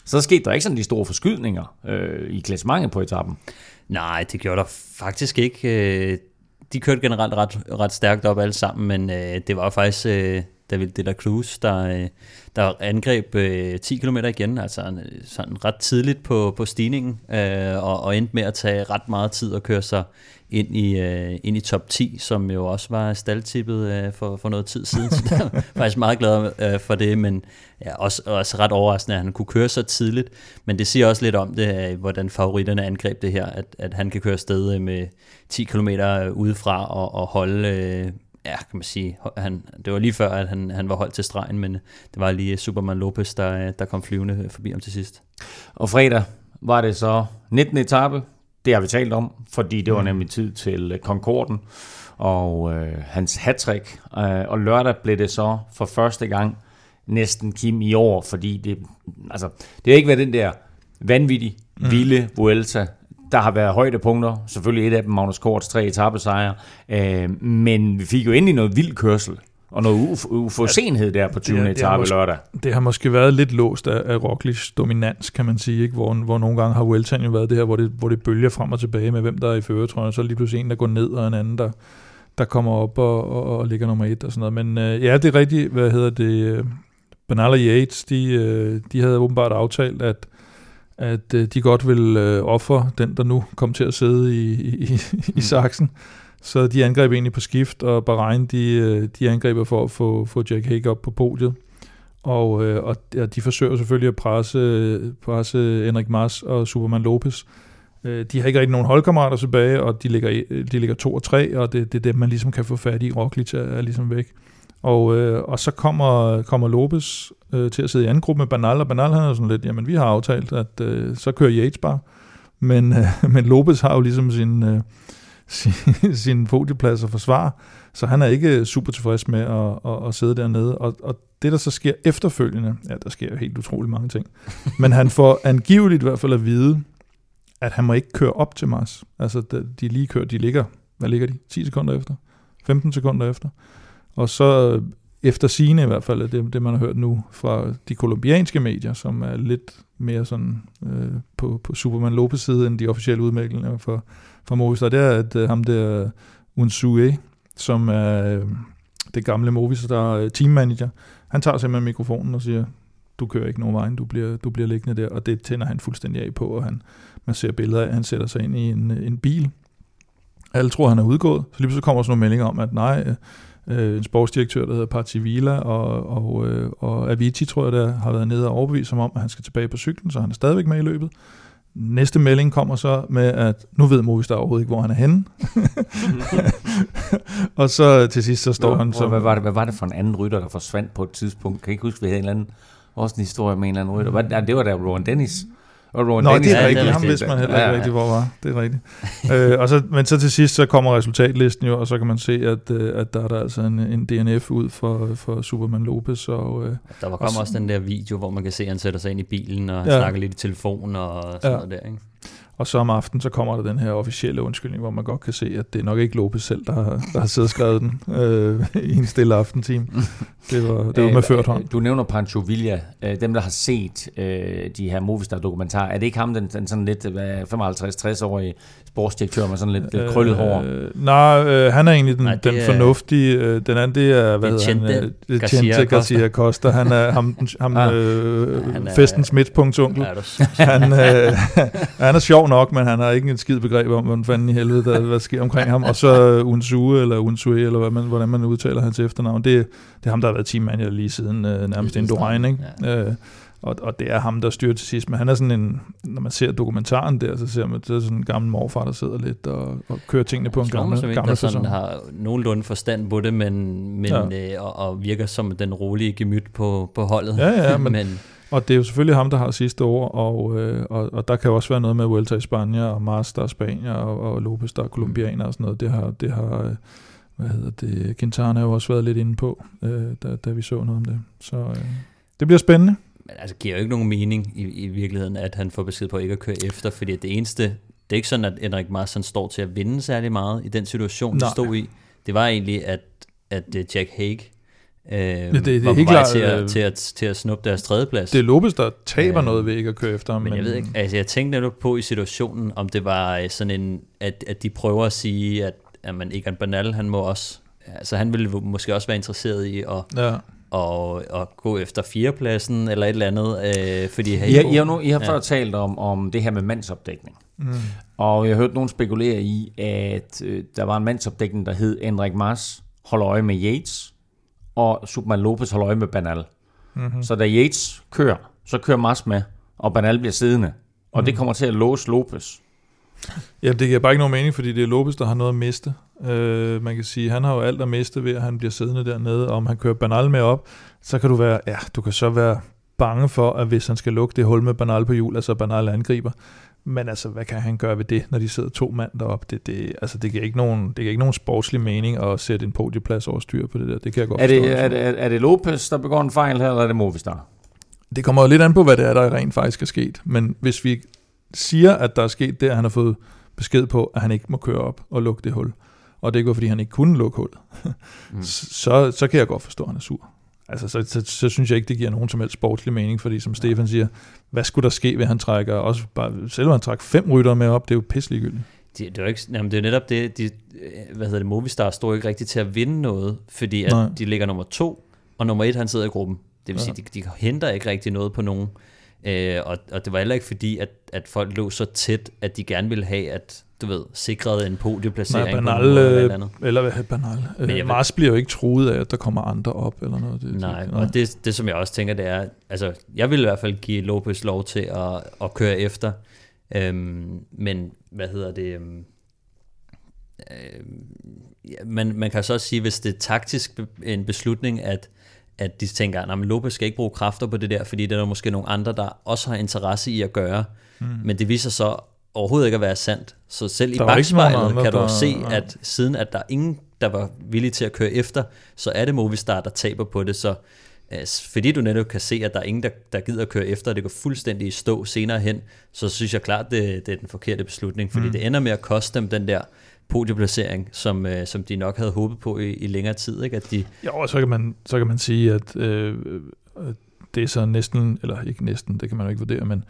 så skete der ikke sådan de store forskydninger øh, i klassementet på etappen. Nej, det gjorde der faktisk ikke. De kørte generelt ret, ret stærkt op alle sammen, men øh, det var faktisk øh, David De La Cruz, der, øh, der angreb øh, 10 km igen, altså øh, sådan ret tidligt på, på stigningen, øh, og, og endte med at tage ret meget tid at køre sig ind i, øh, ind i top 10, som jo også var staldtippet øh, for, for noget tid siden, så jeg er faktisk meget glad øh, for det, men ja, også, også ret overraskende, at han kunne køre så tidligt, men det siger også lidt om det, øh, hvordan favoritterne angreb det her, at, at han kan køre sted med 10 km udefra og, og holde øh, ja, kan man sige, han, det var lige før, at han, han var holdt til stregen, men det var lige Superman Lopez, der, der kom flyvende forbi ham til sidst. Og fredag var det så 19. etape, det har vi talt om, fordi det var mm. nemlig tid til Concorden og øh, hans hattrick. Øh, og lørdag blev det så for første gang næsten Kim i år, fordi det, altså, det har ikke været den der vanvittige, mm. vilde Vuelta, der har været højdepunkter, selvfølgelig et af dem, Magnus Korts tre etappesejre, øh, men vi fik jo endelig noget vild kørsel, og noget uforsenhed der på 20. Ja, etape lørdag. Det har måske været lidt låst af, af Roglic dominans, kan man sige, ikke? Hvor, hvor nogle gange har Vueltaen jo været det her, hvor det, hvor det bølger frem og tilbage med, hvem der er i føretrøjen, så er lige pludselig en, der går ned, og en anden, der, der kommer op og, og, og ligger nummer et og sådan noget. Men øh, ja, det er rigtigt, hvad hedder det, øh, Bernal og Yates, de, øh, de havde åbenbart aftalt, at at øh, de godt vil øh, ofre den, der nu kom til at sidde i, i, i mm. saksen. Så de angreb egentlig på skift, og Bahrain de, øh, de angriber for at få, få Jack Hague op på podiet. Og, øh, og de forsøger selvfølgelig at presse, presse Henrik Mars og Superman Lopez. Øh, de har ikke rigtig nogen holdkammerater tilbage, og de ligger, de ligger to og tre, og det, det er dem, man ligesom kan få fat i. Roglic er, er ligesom væk. Og, øh, og så kommer, kommer Lopez øh, til at sidde i anden gruppe med Banal, og Banal han er sådan lidt, jamen vi har aftalt, at øh, så kører Yates bare. Men, øh, men Lopez har jo ligesom sin, øh, sin, sin podieplads at forsvare, så han er ikke super tilfreds med at, at, at sidde dernede. Og, og det, der så sker efterfølgende, ja, der sker jo helt utrolig mange ting, men han får angiveligt i hvert fald at vide, at han må ikke køre op til Mars. Altså, de lige kører, de ligger, hvad ligger de? 10 sekunder efter? 15 sekunder efter? Og så øh, efter sine i hvert fald, det, det man har hørt nu fra de kolumbianske medier, som er lidt mere sådan øh, på, på Superman Lopez side end de officielle udmeldinger for, for Movistar, det er, at øh, ham der øh, Unsue, som er øh, det gamle Movistar øh, teammanager, han tager simpelthen mikrofonen og siger, du kører ikke nogen vejen, du bliver, du bliver liggende der, og det tænder han fuldstændig af på, og han, man ser billeder af, han sætter sig ind i en, øh, en bil. Alle tror, han er udgået, så lige så kommer sådan nogle meldinger om, at nej, øh, en sportsdirektør, der hedder Partivila, og, og, øh, og Avicii, tror jeg, der har været nede og overbevist ham om, at han skal tilbage på cyklen, så han er stadigvæk med i løbet. Næste melding kommer så med, at nu ved Movistar overhovedet ikke, hvor han er henne. og så til sidst, så står Nå, han som... Hvad var, det, hvad var det for en anden rytter, der forsvandt på et tidspunkt? Kan I ikke huske, vi havde en eller anden, også en historie med en eller anden rytter? Hvad, det var da Rowan Dennis, og Rowan Nå, Dennis, det er rigtigt. Ja, ham vidste man heller ikke ja, ja. rigtigt, hvor var. Det er rigtigt. øh, og så, men så til sidst, så kommer resultatlisten jo, og så kan man se, at, øh, at der er der altså en, en DNF ud for, for Superman Lopez. Og, øh, der var kommer også den der video, hvor man kan se, at han sætter sig ind i bilen og ja. snakker lidt i telefon og sådan ja. noget der, ikke? Og så om aftenen, så kommer der den her officielle undskyldning, hvor man godt kan se, at det er nok ikke Lopez selv, der har, der har siddet og skrevet den øh, i en stille aftentime. Det var, det var med ført hånd. Du nævner Pancho Villa. Øh, dem, der har set øh, de her Movistar-dokumentarer, er det ikke ham, den, den sådan lidt 55-60-årige sportsdirektør med sådan lidt øh, krøllet hår? Øh, nej, øh, han er egentlig den, nej, den er, fornuftige. Øh, den anden, det er, hvad hedder han? Øh, Garcia, Garcia Costa. Han er ham, ham ah, øh, han er, festens midtpunkt onkel. Han, øh, han er sjov nok, men han har ikke en skid begreb om, hvordan fanden i helvede, der, hvad sker omkring ham. Og så Unsue, eller Unsue, eller hvad man, hvordan man udtaler hans efternavn. Det, det er ham, der har været teammanager lige siden øh, nærmest Indurain, ikke? Ja. Øh, og, og det er ham, der styrer til sidst. Men han er sådan en, når man ser dokumentaren der, så ser man, det er sådan en gammel morfar, der sidder lidt og, og kører tingene på en gammel, gammel sådan har nogenlunde forstand på det, men, men ja. øh, og, og, virker som den rolige gemyt på, på holdet. Ja, ja, men, men og det er jo selvfølgelig ham, der har sidste ord, og, øh, og, og der kan også være noget med Vuelta i Spanien, og Mars, der er Spanier, og, og Lopez, der er kolumbianer og sådan noget. Det har, det har øh, hvad hedder det, Quintana har jo også været lidt inde på, øh, da, da vi så noget om det. Så øh, det bliver spændende. Men altså, giver jo ikke nogen mening i, i virkeligheden, at han får besked på ikke at køre efter, fordi det eneste, det er ikke sådan, at Henrik Mars står til at vinde særlig meget i den situation, Nej. stod i. Det var egentlig, at, at øh, Jack Hague øh, det, det, det var på vej til at, øh, til, at, til at snuppe deres tredjeplads. Det er Lopez, der taber øh, noget ved ikke at køre efter ham. Men, men jeg ved ikke, altså jeg tænkte netop på i situationen, om det var øh, sådan en, at, at de prøver at sige, at, at man, Egan Bernal, han må også, altså han ville måske også være interesseret i at, ja. Og, og gå efter fjerdepladsen eller et eller andet. Øh, fordi I, I, har nu, I har før ja. talt om, om det her med mandsopdækning. Mm. Og jeg har hørt nogen spekulere i, at øh, der var en mandsopdækning, der hed Enrik Mars holder øje med Yates, og Superman Lopez holder øje med Banal. Mm-hmm. Så da Yates kører, så kører Mars med, og Banal bliver siddende. Og mm. det kommer til at låse Lopez. Ja, det giver bare ikke nogen mening, fordi det er Lopez, der har noget at miste. Øh, man kan sige, han har jo alt at miste ved, at han bliver siddende dernede, og om han kører Banal med op, så kan du være, ja, du kan så være bange for, at hvis han skal lukke det hul med Banal på hjul, altså Banal angriber, men altså, hvad kan han gøre ved det, når de sidder to mand deroppe? Det, det, altså, det giver ikke nogen, det giver ikke nogen sportslig mening at sætte en podieplads over styr på det der. Det kan jeg godt er det, forstå. Er det, er, er det Lopez, der begår en fejl her, eller er det Movistar? Det kommer jo lidt an på, hvad det er, der rent faktisk er sket. Men hvis vi siger, at der er sket det, at han har fået besked på, at han ikke må køre op og lukke det hul, og det ikke var, fordi han ikke kunne lukke hullet, mm. så, så kan jeg godt forstå, at han er sur. Altså, så, så, så synes jeg ikke, det giver nogen som helst sportslig mening, fordi som Stefan siger, hvad skulle der ske, ved han trækker, også bare, selvom han trækker fem rytter med op, det er jo pisselig gyldigt. Det, det, er ikke, jamen det er netop det, de, hvad hedder det, Movistar står ikke rigtigt til at vinde noget, fordi at de ligger nummer to, og nummer et, han sidder i gruppen. Det vil ja. sige, de, de henter ikke rigtig noget på nogen. Øh, og, og det var heller ikke fordi, at, at folk lå så tæt, at de gerne ville have, at du ved, sikrede en podieplacering. Nej, banal, noget, eller, andet. eller hvad banal. Men jeg, Mars bliver jo ikke truet af, at der kommer andre op, eller noget. Det, nej, det, nej. og det, det som jeg også tænker, det er, altså, jeg vil i hvert fald give Lopez lov til at, at køre efter, øhm, men hvad hedder det, øhm, øh, man, man kan så også sige, hvis det er taktisk en beslutning, at at de tænker, at Lopez skal ikke bruge kræfter på det der, fordi der er måske nogle andre, der også har interesse i at gøre. Mm. Men det viser så overhovedet ikke at være sandt. Så selv der i bagspejlet kan du der, se, at siden at der er ingen, der var villige til at køre efter, så er det Movistar, der taber på det. Så altså, fordi du netop kan se, at der er ingen, der, der gider at køre efter, og det går fuldstændig i stå senere hen, så synes jeg klart, det, det er den forkerte beslutning, fordi mm. det ender med at koste dem den der podieplacering, som, øh, som de nok havde håbet på i, i længere tid. Ikke? At de... Jo, og så kan man, så kan man sige, at øh, det er så næsten, eller ikke næsten, det kan man jo ikke vurdere, men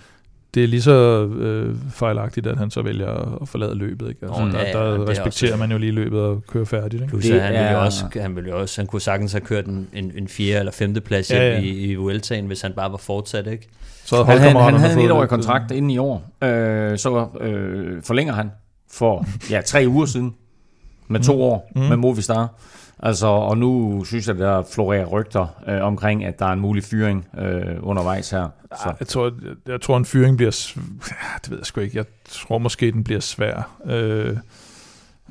det er lige så øh, fejlagtigt, at han så vælger at forlade løbet. Ikke? Altså, oh, ja, der, der respekterer også, man jo lige løbet og kører færdigt. Ikke? Plus, det, han, ville jo også, han, ville jo også, han kunne sagtens have kørt en, en, en fjerde eller femte plads ja, ja. i, i Vueltaen, hvis han bare var fortsat. Ikke? Så han, han, han havde en etårig kontrakt inden i år. Øh, så øh, forlænger han for ja, tre uger siden med to mm. år mm. med Movistar. Altså, og nu synes jeg, der florerer rygter øh, omkring, at der er en mulig fyring øh, undervejs her. Så. Jeg, tror, jeg, jeg tror, en fyring bliver... Ja, det ved jeg sgu ikke. Jeg tror måske, den bliver svær. Øh,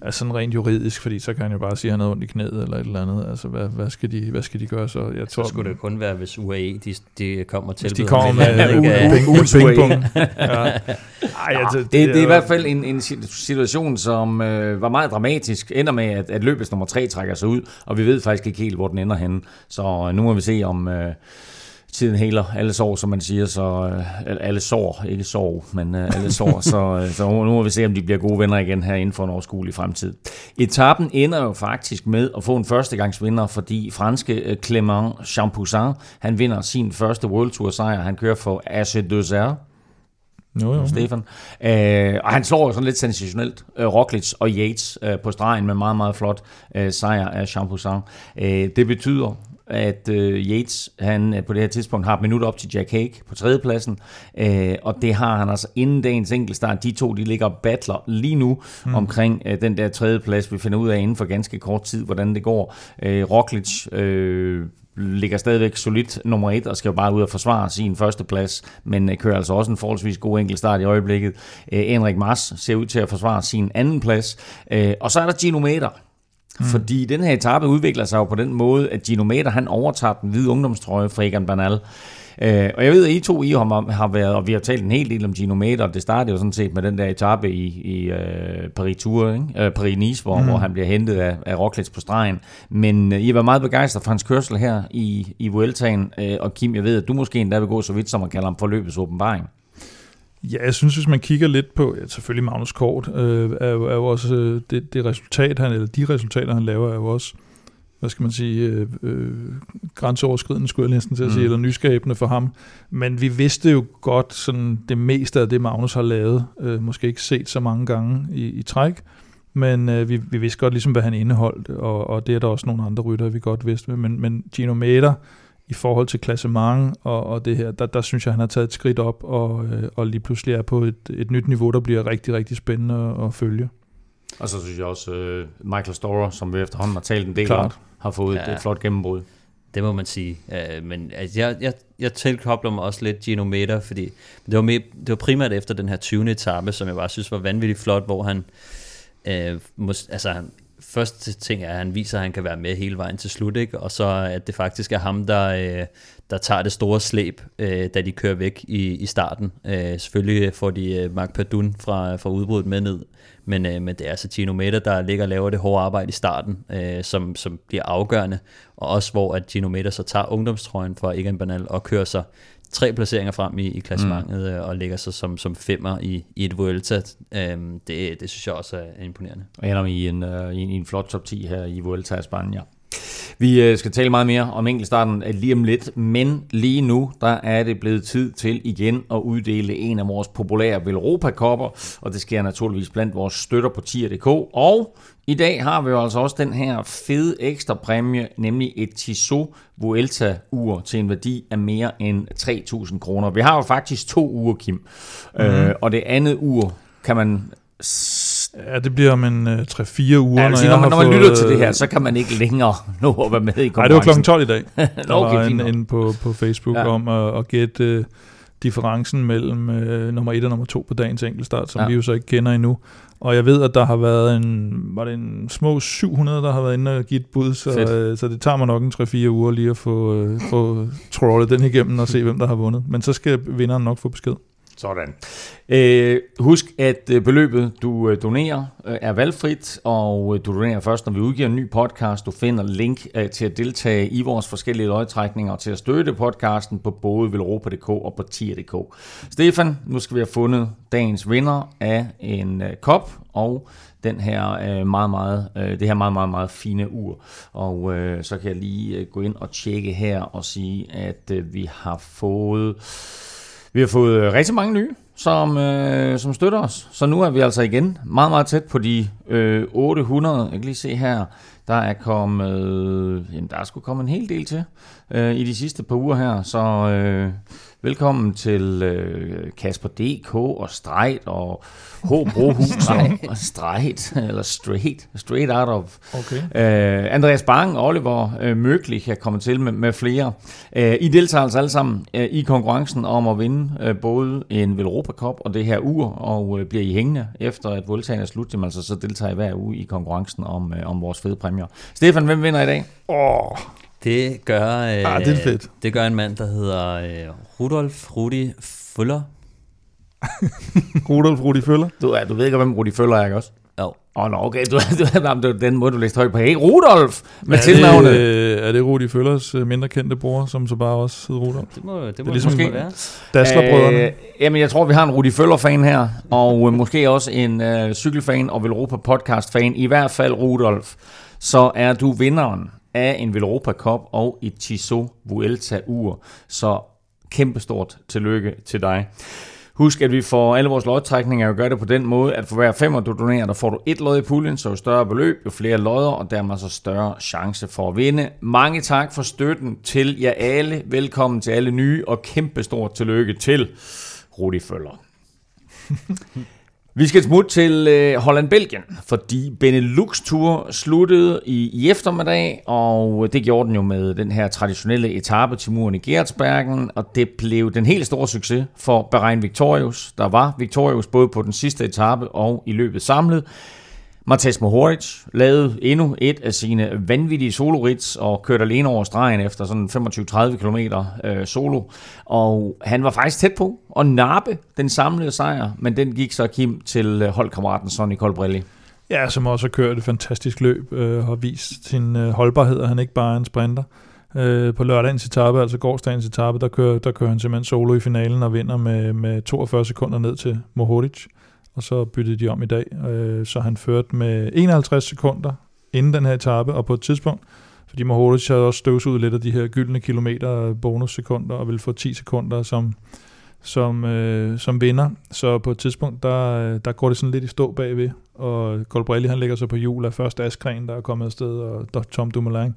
Altså sådan rent juridisk, fordi så kan han jo bare sige, at han har ondt i knæet eller et eller andet. Altså, hvad, hvad, skal, de, hvad skal de gøre så? Jeg tror, så skulle det kun være, hvis UAE de, de kommer til. Hvis de kommer med, ja. Ej, altså, det, det, det, er i hvert fald en, en situation, som øh, var meget dramatisk. Ender med, at, at løbets nummer tre trækker sig ud, og vi ved faktisk ikke helt, hvor den ender henne. Så øh, nu må vi se, om... Øh, tiden heler alle sår, som man siger, så øh, alle sår, ikke sår, men øh, alle sår, så, øh, så nu må vi se, om de bliver gode venner igen her inden for en overskuelig fremtid. Etappen ender jo faktisk med at få en førstegangsvinder, fordi franske øh, Clément Champoussin, han vinder sin første World Tour sejr, han kører for Ace 2 jo, jo. Stefan. Øh, og han slår jo sådan lidt sensationelt øh, Roglic og Yates øh, på stregen med meget, meget flot øh, sejr af Champoussin. Øh, det betyder, at øh, Yates han øh, på det her tidspunkt har et minut op til Jack Hague på tredjepladsen, øh, og det har han altså inden dagens enkeltstart. De to de ligger og battler lige nu mm. omkring øh, den der tredjeplads. Vi finder ud af inden for ganske kort tid, hvordan det går. Øh, Roglic øh, ligger stadigvæk solidt nummer et og skal jo bare ud og forsvare sin første plads, men øh, kører altså også en forholdsvis god enkeltstart i øjeblikket. Øh, Enrik Mars ser ud til at forsvare sin anden plads. Øh, og så er der Gino Meter, Mm. Fordi den her etape udvikler sig jo på den måde, at Gino Meter, han overtager den hvide ungdomstrøje fra Egan Bernal. Øh, og jeg ved, at I to I har, har været, og vi har talt en hel del om Gino Meter, og det startede jo sådan set med den der etape i, i uh, Paris Tour, ikke? Uh, Paris Nice, hvor, mm. hvor han bliver hentet af, af Roglic på stregen. Men uh, I var meget begejstret for hans kørsel her i, i Vueltaen, uh, og Kim, jeg ved, at du måske endda vil gå så vidt, som man kalder ham forløbets åbenbaring. Ja, jeg synes, hvis man kigger lidt på, ja, selvfølgelig Magnus Kort, øh, er, jo, er jo også øh, det, det resultat, han, eller de resultater, han laver, er jo også, hvad skal man sige, øh, øh, grænseoverskridende, skulle jeg næsten til at sige, mm. eller nyskabende for ham. Men vi vidste jo godt sådan det meste af det, Magnus har lavet, øh, måske ikke set så mange gange i, i træk, men øh, vi, vi vidste godt ligesom, hvad han indeholdt, og, og det er der også nogle andre rytter, vi godt vidste. Men, men Gino Meter, i forhold til klassement og, og det her, der, der synes jeg, han har taget et skridt op, og, øh, og lige pludselig er på et, et nyt niveau, der bliver rigtig, rigtig spændende at, at følge. Og så synes jeg også, uh, Michael Storer, som vi efterhånden har talt en del Klart. om, har fået ja. et, et flot gennembrud. Det må man sige. Uh, men altså, jeg, jeg, jeg tilkobler mig også lidt Gino Meter, fordi det var, med, det var primært efter den her 20. etape, som jeg bare synes var vanvittigt flot, hvor han, uh, mås, altså, første ting er, at han viser, at han kan være med hele vejen til slut, ikke? og så at det faktisk er ham, der, øh, der tager det store slæb, øh, da de kører væk i, i starten. Øh, selvfølgelig får de øh, Mark Padun fra, fra udbruddet med ned, men, øh, men det er altså Gino Meta, der ligger og laver det hårde arbejde i starten, øh, som, som bliver afgørende, og også hvor at Gino Meta så tager ungdomstrøjen fra Egan Bernal og kører sig tre placeringer frem i, i klassementet mm. og ligger sig som, som femmer i, i et Vuelta. Øhm, det, det synes jeg også er imponerende. Og ender i en, uh, i, en, i en flot top 10 her i Vuelta i Spanien. Vi skal tale meget mere om enkeltstarten lige om lidt, men lige nu der er det blevet tid til igen at uddele en af vores populære Velropa-kopper, og det sker naturligvis blandt vores støtter på tier.dk. Og i dag har vi jo altså også den her fede ekstra præmie, nemlig et Tissot Vuelta-ur til en værdi af mere end 3.000 kroner. Vi har jo faktisk to uger, Kim, mm-hmm. øh, og det andet ur kan man Ja, det bliver om en uh, 3-4 uger. Ja, når, sige, når, man, når man fået, lytter til det her, så kan man ikke længere nå at være med i konkurrencen. Nej, det var klokken 12 i dag. Der okay, var en, en på, på Facebook ja. om at, at gætte uh, differencen mellem uh, nummer 1 og nummer 2 på dagens enkeltstart, som ja. vi jo så ikke kender endnu. Og jeg ved, at der har været en, var det en små 700, der har været inde og givet bud, så, uh, så det tager mig nok en 3-4 uger lige at få, uh, få trollet den igennem og se, hvem der har vundet. Men så skal vinderen nok få besked. Sådan. Øh, husk, at øh, beløbet, du øh, donerer, øh, er valgfrit, og du donerer først, når vi udgiver en ny podcast. Du finder link til at deltage i vores forskellige løgtrækninger og til at støtte podcasten på både velropa.dk og på tier.dk. Stefan, nu skal vi have fundet dagens vinder af en kop og den her øh, meget, meget, øh, det her meget, meget, meget fine ur. Og øh, så kan jeg lige gå ind og tjekke her og sige, at øh, vi har fået vi har fået øh, rigtig mange nye, som, øh, som støtter os. Så nu er vi altså igen meget, meget tæt på de øh, 800. Jeg kan lige se her, der er kommet, jamen, der er sgu kommet en hel del til øh, i de sidste par uger her. Så øh, velkommen til øh, Kasper DK og Strejt og H. Brohus og Strejt, eller Straight, Straight Out of. Okay. Øh, Andreas Bang og Oliver øh, Møglich kan komme til med, med flere. Øh, I deltager altså alle sammen øh, i konkurrencen om at vinde øh, både en Velropa Cup og det her ur, og øh, bliver I hængende efter at voldtagen er slut, jamen, altså, så deltager I hver uge i konkurrencen om, øh, om vores fede præmier. Stefan, hvem vinder i dag? Åh, Det gør, øh, Ah, det er fedt. det gør en mand, der hedder øh, Rudolf Rudi Fuller. Rudolf Rudi Føller. Du, er, du ved ikke, hvem Rudi Føller er, ikke også? Jo, Åh, oh, no, okay, du, du, du, du, den måde, du læste højt på. Hey, Rudolf! Med er tilnavnet. Det, øh, er det Rudi Føllers øh, mindre kendte bror, som så bare også hedder Rudolf? det må det, må ligesom- det være. Dasslerbrødrene. Øh, jamen, jeg tror, vi har en Rudi Føller-fan her, og øh, måske også en øh, cykelfan og Velropa podcast-fan. I hvert fald, Rudolf, så er du vinderen af en Velropa Cup og et Tissot Vuelta-ur. Så kæmpestort tillykke til dig. Husk, at vi får alle vores lodtrækninger og gør det på den måde, at for hver femmer du donerer, der får du et lod i puljen, så jo større beløb, jo flere lodder, og dermed så større chance for at vinde. Mange tak for støtten til jer alle. Velkommen til alle nye, og kæmpestort tillykke til Rudi Føller. Vi skal smutte til øh, Holland-Belgien, fordi Benelux-tur sluttede i, i eftermiddag, og det gjorde den jo med den her traditionelle etape til muren i Gertsbergen, og det blev den helt store succes for Bahrain Victorious. Der var Victorious både på den sidste etape og i løbet samlet. Mathias Mohoric lavede endnu et af sine vanvittige solorits og kørte alene over stregen efter sådan 25-30 km øh, solo. Og han var faktisk tæt på at nappe den samlede sejr, men den gik så Kim til øh, holdkammeraten Sonny Colbrelli. Ja, som også har kørt et fantastisk løb øh, har vist sin øh, holdbarhed, og han ikke bare er en sprinter. Øh, på lørdagens etape, altså gårdsdagens etape, der kører, der kører han simpelthen solo i finalen og vinder med, med 42 sekunder ned til Mohoric. Og så byttede de om i dag, øh, så han førte med 51 sekunder inden den her etape, og på et tidspunkt, fordi Mohoric havde også støvsuget lidt af de her gyldne kilometer bonussekunder, og ville få 10 sekunder som, som, øh, som vinder. Så på et tidspunkt, der, øh, der går det sådan lidt i stå bagved, og Colbrelli han ligger så på hjul af først Askren, der er kommet afsted, og Tom Dumoulin.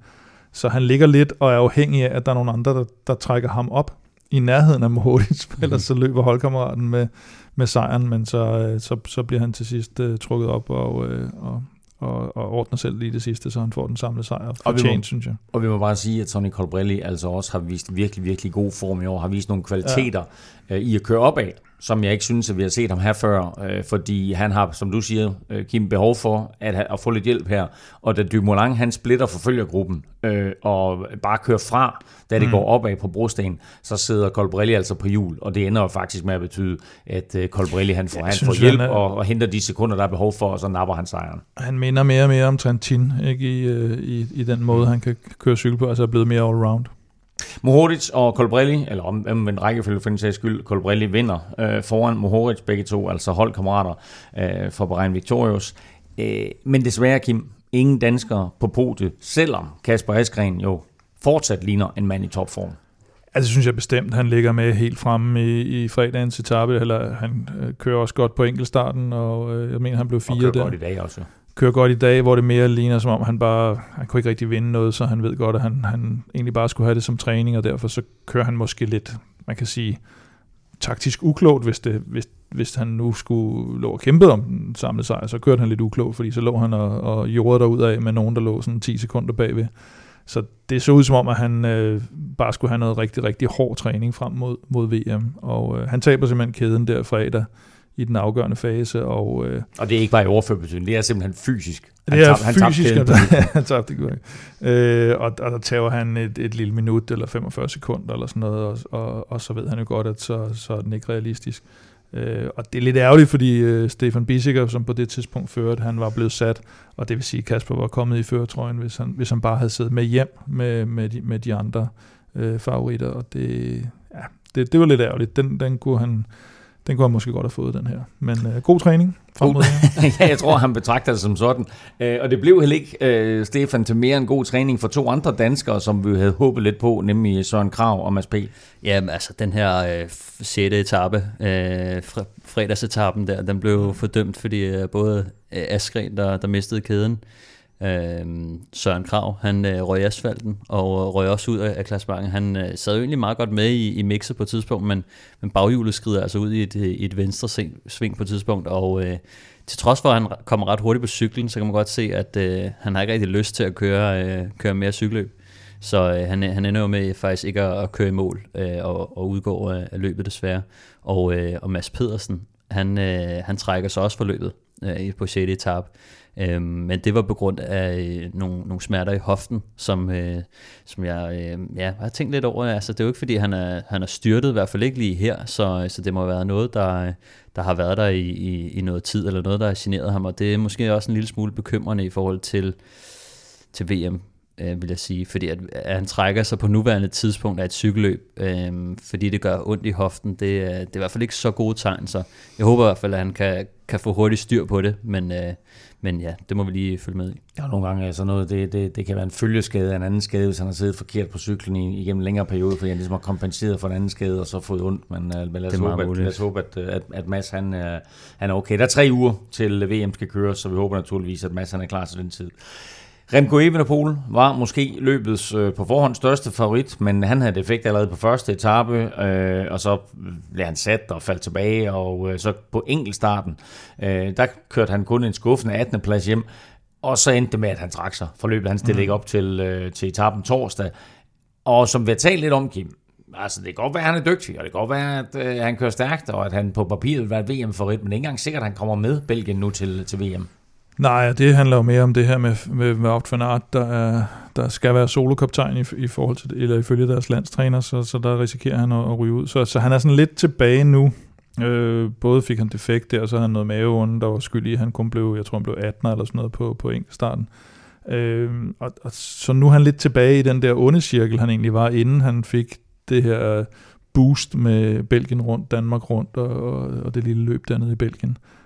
Så han ligger lidt og er afhængig af, at der er nogle andre, der, der trækker ham op i nærheden af Mohoric, mm. ellers så løber holdkammeraten med, med sejren, men så, øh, så, så bliver han til sidst uh, trukket op og, uh, og, og, og ordner selv lige det sidste, så han får den samlede sejr. Og vi må- synes jeg. Og vi må bare sige, at Sonny Colbrelli altså også har vist virkelig, virkelig god form i år, har vist nogle kvaliteter ja. i at køre opad, som jeg ikke synes, at vi har set ham her før, øh, fordi han har, som du siger, øh, Kim, behov for at, at få lidt hjælp her. Og da Dumoulin, han splitter forfølgergruppen øh, og bare kører fra, da det mm. går opad på brosten, så sidder Colbrelli altså på hjul, og det ender jo faktisk med at betyde, at øh, Colbrelli han får, Jeg han synes, får hjælp han er- og, og henter de sekunder, der er behov for, og så napper han sejren. Han minder mere og mere om Trentin, ikke i, øh, i, i den måde, han kan køre cykel på, altså er blevet mere all-round. Mohoric og Colbrelli, eller om, om en rækkefølge for den sags skyld, Colbrelli vinder øh, foran Mohoric, begge to, altså holdkammerater øh, for Bahrain Victorious. Øh, men desværre, Kim, ingen danskere på podiet, selvom Kasper Askren jo fortsat ligner en mand i topform. Altså synes jeg bestemt, han ligger med helt fremme i, i fredagens etape, eller han øh, kører også godt på enkeltstarten, og øh, jeg mener, han blev Og fire kører der. godt i dag også kører godt i dag, hvor det mere ligner som om han bare, han kunne ikke rigtig vinde noget, så han ved godt, at han, han egentlig bare skulle have det som træning, og derfor så kører han måske lidt, man kan sige, taktisk uklogt, hvis, det, hvis, hvis han nu skulle lå og kæmpe om den samlede sejr, så kørte han lidt uklogt, fordi så lå han og, og jordede derud af med nogen, der lå sådan 10 sekunder bagved. Så det så ud som om, at han øh, bare skulle have noget rigtig, rigtig hård træning frem mod, mod VM, og øh, han taber simpelthen kæden der fredag i den afgørende fase, og øh, Og det er ikke bare i overført betydning, det er simpelthen fysisk. det er tabte- tabte fysisk, han tabte det. Øh, og, og der tager han et, et lille minut eller 45 sekunder eller sådan noget, og, og, og så ved han jo godt, at så, så er den ikke realistisk. Øh, og det er lidt ærgerligt, fordi øh, Stefan Bissiger, som på det tidspunkt førte, han var blevet sat, og det vil sige, at Kasper var kommet i føretrøjen, hvis han, hvis han bare havde siddet med hjem med, med, de, med de andre øh, favoritter, og det, ja, det, det var lidt ærgerligt. Den, den kunne han den kunne han måske godt have fået, den her. Men øh, god træning frem mod ja, jeg tror, han betragter det som sådan. Øh, og det blev heller ikke, øh, Stefan, til mere en god træning for to andre danskere, som vi havde håbet lidt på, nemlig Søren Krav og Mads P. Ja, altså den her øh, 6. etape, øh, fredagsetappen der, den blev fordømt, fordi øh, både øh, Askren, der, der mistede kæden, øh, Øhm, Søren Krav, han øh, røg asfalten og øh, røg også ud af, af klassebanken. Han øh, sad jo egentlig meget godt med i, i mixet på et tidspunkt, men, men baghjulet skrider altså ud i et, øh, i et venstre sving på et tidspunkt, og øh, til trods for, at han kommer ret hurtigt på cyklen, så kan man godt se, at øh, han har ikke rigtig lyst til at køre, øh, køre mere cykelløb. Så øh, han, han ender jo med faktisk ikke at, at køre i mål øh, og, og udgå af, af løbet desværre. Og, øh, og Mads Pedersen, han, øh, han trækker sig også for løbet øh, på 6. etape. Øh, men det var på grund af øh, nogle, nogle smerter i hoften, som, øh, som jeg øh, ja, har tænkt lidt over. Altså, det er jo ikke, fordi han er, han er styrtet, i hvert fald ikke lige her, så, øh, så det må have været noget, der, øh, der har været der i, i, i noget tid, eller noget, der har generet ham, og det er måske også en lille smule bekymrende i forhold til, til VM, øh, vil jeg sige, fordi at, at han trækker sig på nuværende tidspunkt af et cykelløb, øh, fordi det gør ondt i hoften, det, er, det er i hvert fald ikke så gode tegn, så jeg håber i hvert fald, at han kan, kan få hurtigt styr på det, men, øh, men ja, det må vi lige følge med i. Ja, nogle gange altså noget, det, det, det kan være en følgeskade af en anden skade, hvis han har siddet forkert på cyklen i, igennem en længere periode, fordi han ligesom har kompenseret for en anden skade, og så fået ondt. Men, uh, men lad, os håbe, at, lad os håbe, at, at, at Mads han, uh, han er okay. Der er tre uger til VM skal køre, så vi håber naturligvis, at Mads han er klar til den tid. Remco Evenepoel var måske løbets øh, på forhånd største favorit, men han havde defekt allerede på første etape, øh, og så blev han sat og faldt tilbage, og øh, så på enkeltstarten, øh, der kørte han kun en skuffende 18. plads hjem, og så endte det med, at han trak sig for løbet. Han stillede mm. ikke op til, øh, til etappen torsdag. Og som vi har talt lidt om, Kim, altså det kan godt være, at han er dygtig, og det kan godt være, at øh, han kører stærkt, og at han på papiret vil være VM-favorit, men det er ikke engang sikkert, at han kommer med Belgien nu til, til VM. Nej, det handler jo mere om det her med, med, med Opt van Aert, der, er, der skal være solokaptajn i, i forhold til, eller ifølge deres landstræner, så, så der risikerer han at, at ryge ud. Så, så han er sådan lidt tilbage nu. Øh, både fik han defekt der, og så havde han noget maveonde, der var skyld i, han kun blev, jeg tror han blev 18 eller sådan noget på, på enkeltstarten. Øh, og, og, så nu er han lidt tilbage i den der onde cirkel, han egentlig var, inden han fik det her boost med Belgien rundt, Danmark rundt, og, og, og det lille løb dernede i Belgien. Øh,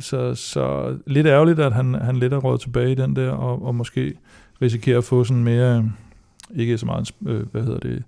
så, så lidt ærgerligt, at han, han lidt er råd tilbage i den der, og, og måske risikerer at få sådan mere, ikke så meget, øh, hvad hedder det,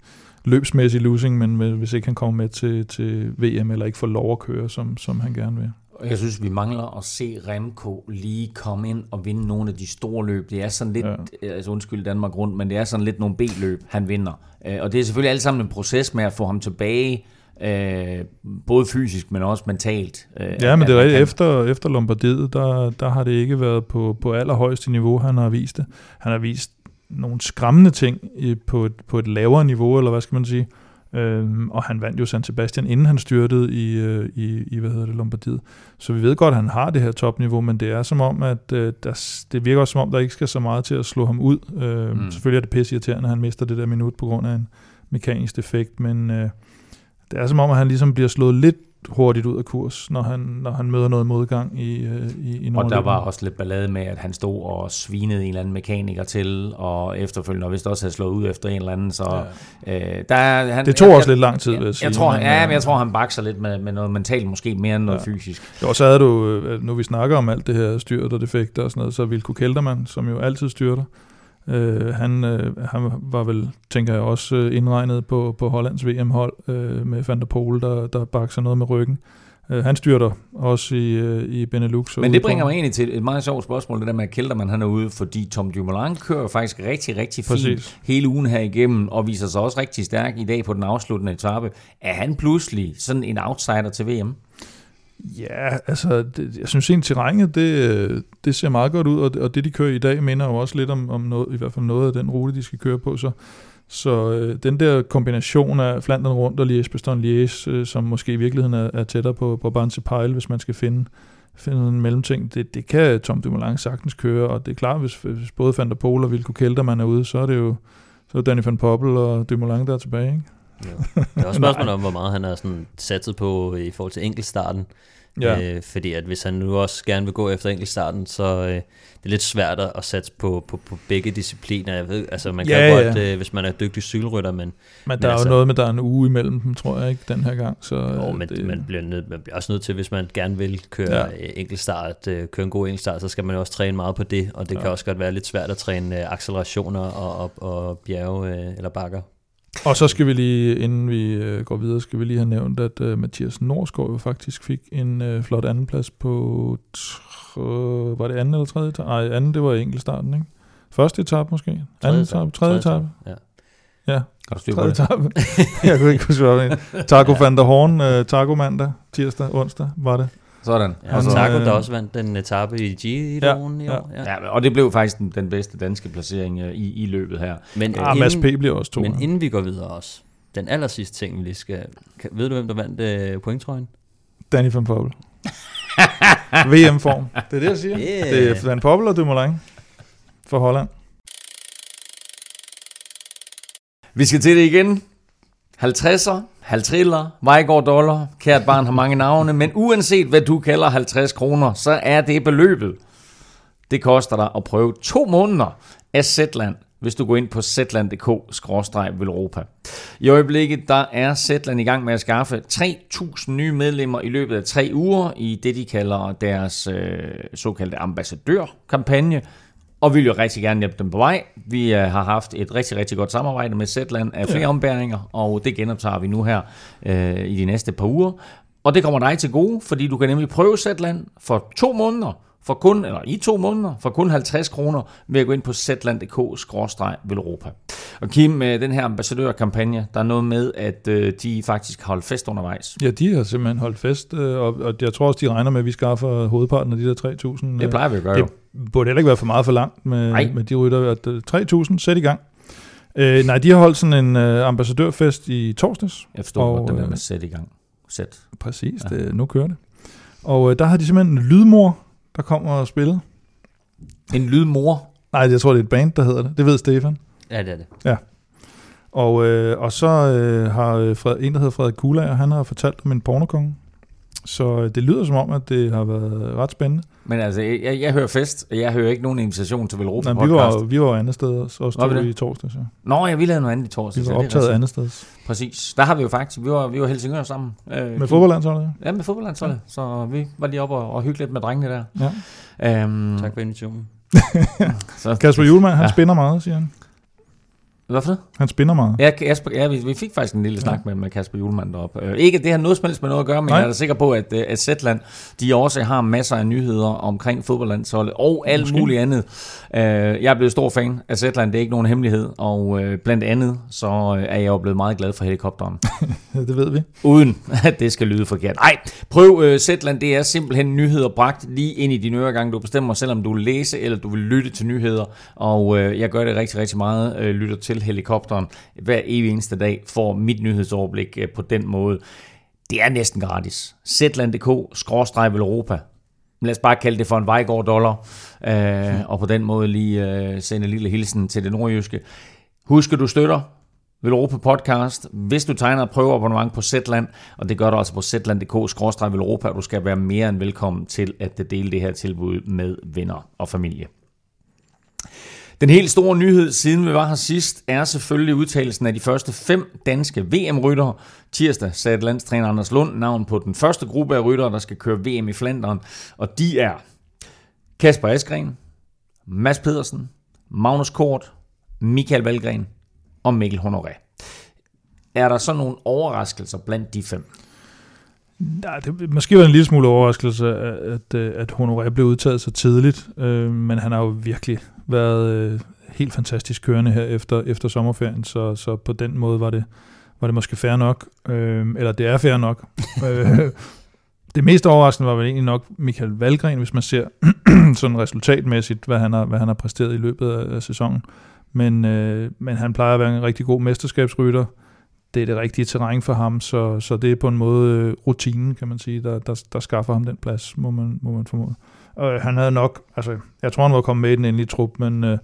løbsmæssig losing, men hvis ikke han kommer med til, til VM, eller ikke får lov at køre, som, som han gerne vil. Jeg synes, vi mangler at se Remco lige komme ind og vinde nogle af de store løb. Det er sådan lidt, ja. altså undskyld Danmark rundt, men det er sådan lidt nogle B-løb, han vinder. Øh, og det er selvfølgelig alt sammen en proces med at få ham tilbage Øh, både fysisk, men også mentalt. Øh, ja, men det er rigtigt. Efter, efter Lombardiet, der, der har det ikke været på, på allerhøjeste niveau, han har vist det. Han har vist nogle skræmmende ting i, på, et, på et lavere niveau, eller hvad skal man sige. Øhm, og han vandt jo San Sebastian, inden han styrtede i, øh, i, i hvad hedder det, Lombardiet. Så vi ved godt, at han har det her topniveau, men det er som om, at øh, der, det virker også som om, der ikke skal så meget til at slå ham ud. Øh, mm. Selvfølgelig er det pisse irriterende, at han mister det der minut på grund af en mekanisk defekt, men... Øh, det er som om, at han ligesom bliver slået lidt hurtigt ud af kurs, når han, når han møder noget modgang i, øh, i, i Og der var også lidt ballade med, at han stod og svinede en eller anden mekaniker til, og efterfølgende, og vist også havde slået ud efter en eller anden, så ja. øh, der er, han, Det tog jeg, også lidt lang tid, vil jeg sige. Jeg tror, men, ja, men jeg tror, han bakser lidt med, med noget mentalt, måske mere end noget ja. fysisk. Jo, så havde du, øh, nu vi snakker om alt det her styrt og defekter og sådan noget, så Vilko Keltermann, som jo altid styrter, Øh, han, øh, han var vel, tænker jeg, også øh, indregnet på, på Hollands VM-hold øh, med Van der Pol, der, der bakser noget med ryggen. Øh, han styrter også i, øh, i Benelux. Men det bringer mig egentlig til et meget sjovt spørgsmål, det der med, at Kelterman han er ude, fordi Tom Dumoulin kører faktisk rigtig, rigtig fint Præcis. hele ugen her igennem, og viser sig også rigtig stærk i dag på den afsluttende etape. Er han pludselig sådan en outsider til VM? Ja, altså, det, jeg synes egentlig, terrænet, det, det ser meget godt ud, og det, og det, de kører i dag, minder jo også lidt om, om noget, i hvert fald noget af den rute, de skal køre på, så, så øh, den der kombination af Flandern rundt og Liège, Bastogne Liège, øh, som måske i virkeligheden er, er tættere på, på Barnes Pejl, hvis man skal finde, finde en mellemting, det, det kan Tom Dumoulin sagtens køre, og det er klart, hvis, hvis både Van der Pol og Vilko Kelterman er ude, så er det jo så er Danny van Poppel og Dumoulin der er tilbage, ikke? Det er også spørgsmål om, hvor meget han har sådan satset på i forhold til enkeltstarten. Ja. Øh, fordi at hvis han nu også gerne vil gå efter enkeltstarten, så øh, det er lidt svært at at satse på, på, på begge discipliner. Jeg ved, altså man kan Ja, ja, ja. godt, øh, hvis man er dygtig cykelrytter, men, Men der er altså- jo noget med, der er en uge imellem dem, tror jeg ikke, den her gang. Så, jo, øh, men det, man, bliver nødt, man bliver også nødt til, hvis man gerne vil køre Ja. ja. enkeltstart, øh, køre en god enkeltstart, så skal man jo også træne meget på det, og det ja. kan også godt være lidt svært at træne øh, accelerationer og, og, og bjerge øh, eller bakker. Og så skal vi lige, inden vi øh, går videre, skal vi lige have nævnt, at øh, Mathias Norsgaard jo faktisk fik en øh, flot andenplads på, tr- var det anden eller tredje etape? Nej, anden, det var enkeltstarten, ikke? Første etape måske? Anden etape? Tredje etape? Ja. Ja, Har du styr på det? etape. jeg kunne ikke huske, hvad det var. Taco van der Horn, øh, Taco mandag, tirsdag, onsdag, var det. Sådan. Ja, Og så, Taco, der også vandt den etape i Giroen i ja, år. Ja. Ja, og det blev faktisk den, den bedste danske placering øh, i, i løbet her. Men, Ah, Mads P. bliver også to. men inden vi går videre også, den aller sidste ting, vi lige skal... Kan, ved du, hvem der vandt øh, pointtrøjen? Danny van Poppel. VM-form. Det er det, jeg siger. Yeah. Det er Van Poppel og Dumoulin for Holland. Vi skal til det igen. 50'er, 50'er, Vejgaard dollar, kært barn har mange navne, men uanset hvad du kalder 50 kroner, så er det beløbet. Det koster dig at prøve to måneder af Zetland, hvis du går ind på zetland.dk-velropa. I øjeblikket der er Zetland i gang med at skaffe 3.000 nye medlemmer i løbet af tre uger i det, de kalder deres øh, såkaldte ambassadørkampagne, og vi vil jo rigtig gerne hjælpe dem på vej. Vi øh, har haft et rigtig, rigtig godt samarbejde med Zetland af flere ja. ombæringer, og det genoptager vi nu her øh, i de næste par uger. Og det kommer dig til gode, fordi du kan nemlig prøve Zetland for to måneder, for kun, eller i to måneder, for kun 50 kroner, ved at gå ind på zetland.dk-velropa. Og Kim, med den her ambassadørkampagne, der er noget med, at øh, de faktisk har holdt fest undervejs. Ja, de har simpelthen holdt fest, øh, og, jeg tror også, de regner med, at vi skaffer hovedparten af de der 3.000. Det plejer vi at gøre jo. Det burde heller ikke være for meget for langt med, Nej. med de rytter. At, øh, 3.000, sæt i gang. Øh, nej, de har holdt sådan en øh, ambassadørfest i torsdags. Jeg forstår Og, godt den der øh, med sæt i gang. Sæt. Præcis, ja. det, nu kører det. Og øh, der har de simpelthen en lydmor, der kommer og spiller. En lydmor. Nej, jeg tror, det er et band, der hedder det. Det ved Stefan. Ja, det er det. Og, øh, og så øh, har øh, Fred, en, der hedder Frederik Kulager, han har fortalt om en pornokonge. Så øh, det lyder som om, at det har været ret spændende. Men altså, jeg, jeg hører fest, og jeg hører ikke nogen invitation til Velropa Nej, vi, podcast. var, vi var andet sted også, også Var vi i torsdags. Ja. Nå, ja, vi lavede noget andet i torsdag. Vi var optaget andet sted. Præcis. Der har vi jo faktisk, vi var, vi var Helsingør sammen. Øh, Med fodboldlandsholdet, Ja, med fodboldlandsholdet. Ja. Så vi var lige oppe og, og hygge lidt med drengene der. ja. Øhm, Tak for invitationen. Så, Kasper Julemand, han Ja. spinner meget, siger han. Hvad for det? Han spinner meget. Ja, Kasper, ja vi, vi fik faktisk en lille snak med, med Kasper Julemand deroppe. Øh, ikke, at det har noget som helst med noget at gøre, men Nej. jeg er da sikker på, at, øh, at Zetland, de også har masser af nyheder omkring fodboldlandsholdet og alt Måske. muligt andet. Øh, jeg er blevet stor fan af Zetland, det er ikke nogen hemmelighed, og øh, blandt andet, så øh, er jeg jo blevet meget glad for helikopteren. Ja, det ved vi. uden at det skal lyde forkert. Nej, prøv øh, Zetland, det er simpelthen nyheder bragt lige ind i dine øregange. Du bestemmer selv, om du vil læse eller du vil lytte til nyheder, og øh, jeg gør det rigtig, rigtig meget, øh, lytter til helikopteren hver evig eneste dag, får mit nyhedsoverblik øh, på den måde. Det er næsten gratis. Zetland.dk-Europa. Lad os bare kalde det for en vejgård dollar, øh, og på den måde lige øh, sende en lille hilsen til det nordjyske. Husk, at du støtter Velropa Podcast, hvis du tegner et prøveabonnement på Zetland, og det gør du altså på zetland.dk-velropa, og du skal være mere end velkommen til at dele det her tilbud med venner og familie. Den helt store nyhed, siden vi var her sidst, er selvfølgelig udtalelsen af de første fem danske VM-ryttere. Tirsdag satte landstræner Anders Lund navn på den første gruppe af ryttere, der skal køre VM i Flandern, og de er Kasper Askren, Mads Pedersen, Magnus Kort, Michael Valgren og Mikkel Honoré. Er der så nogle overraskelser blandt de fem? Ja, det måske var en lille smule overraskelse, at, at, at Honoré blev udtaget så tidligt, øh, men han har jo virkelig været øh, helt fantastisk kørende her efter, efter sommerferien, så, så på den måde var det, var det måske fair nok, øh, eller det er fair nok. øh, det mest overraskende var vel egentlig nok Michael Valgren, hvis man ser sådan resultatmæssigt, hvad han har, hvad han har præsteret i løbet af, af sæsonen. Men, øh, men han plejer at være en rigtig god mesterskabsrytter. Det er det rigtige terræn for ham, så, så det er på en måde øh, rutinen, kan man sige, der, der, der skaffer ham den plads, må man, må man formode. Og han havde nok, altså, jeg tror han var kommet med i den endelige trup, men, øh,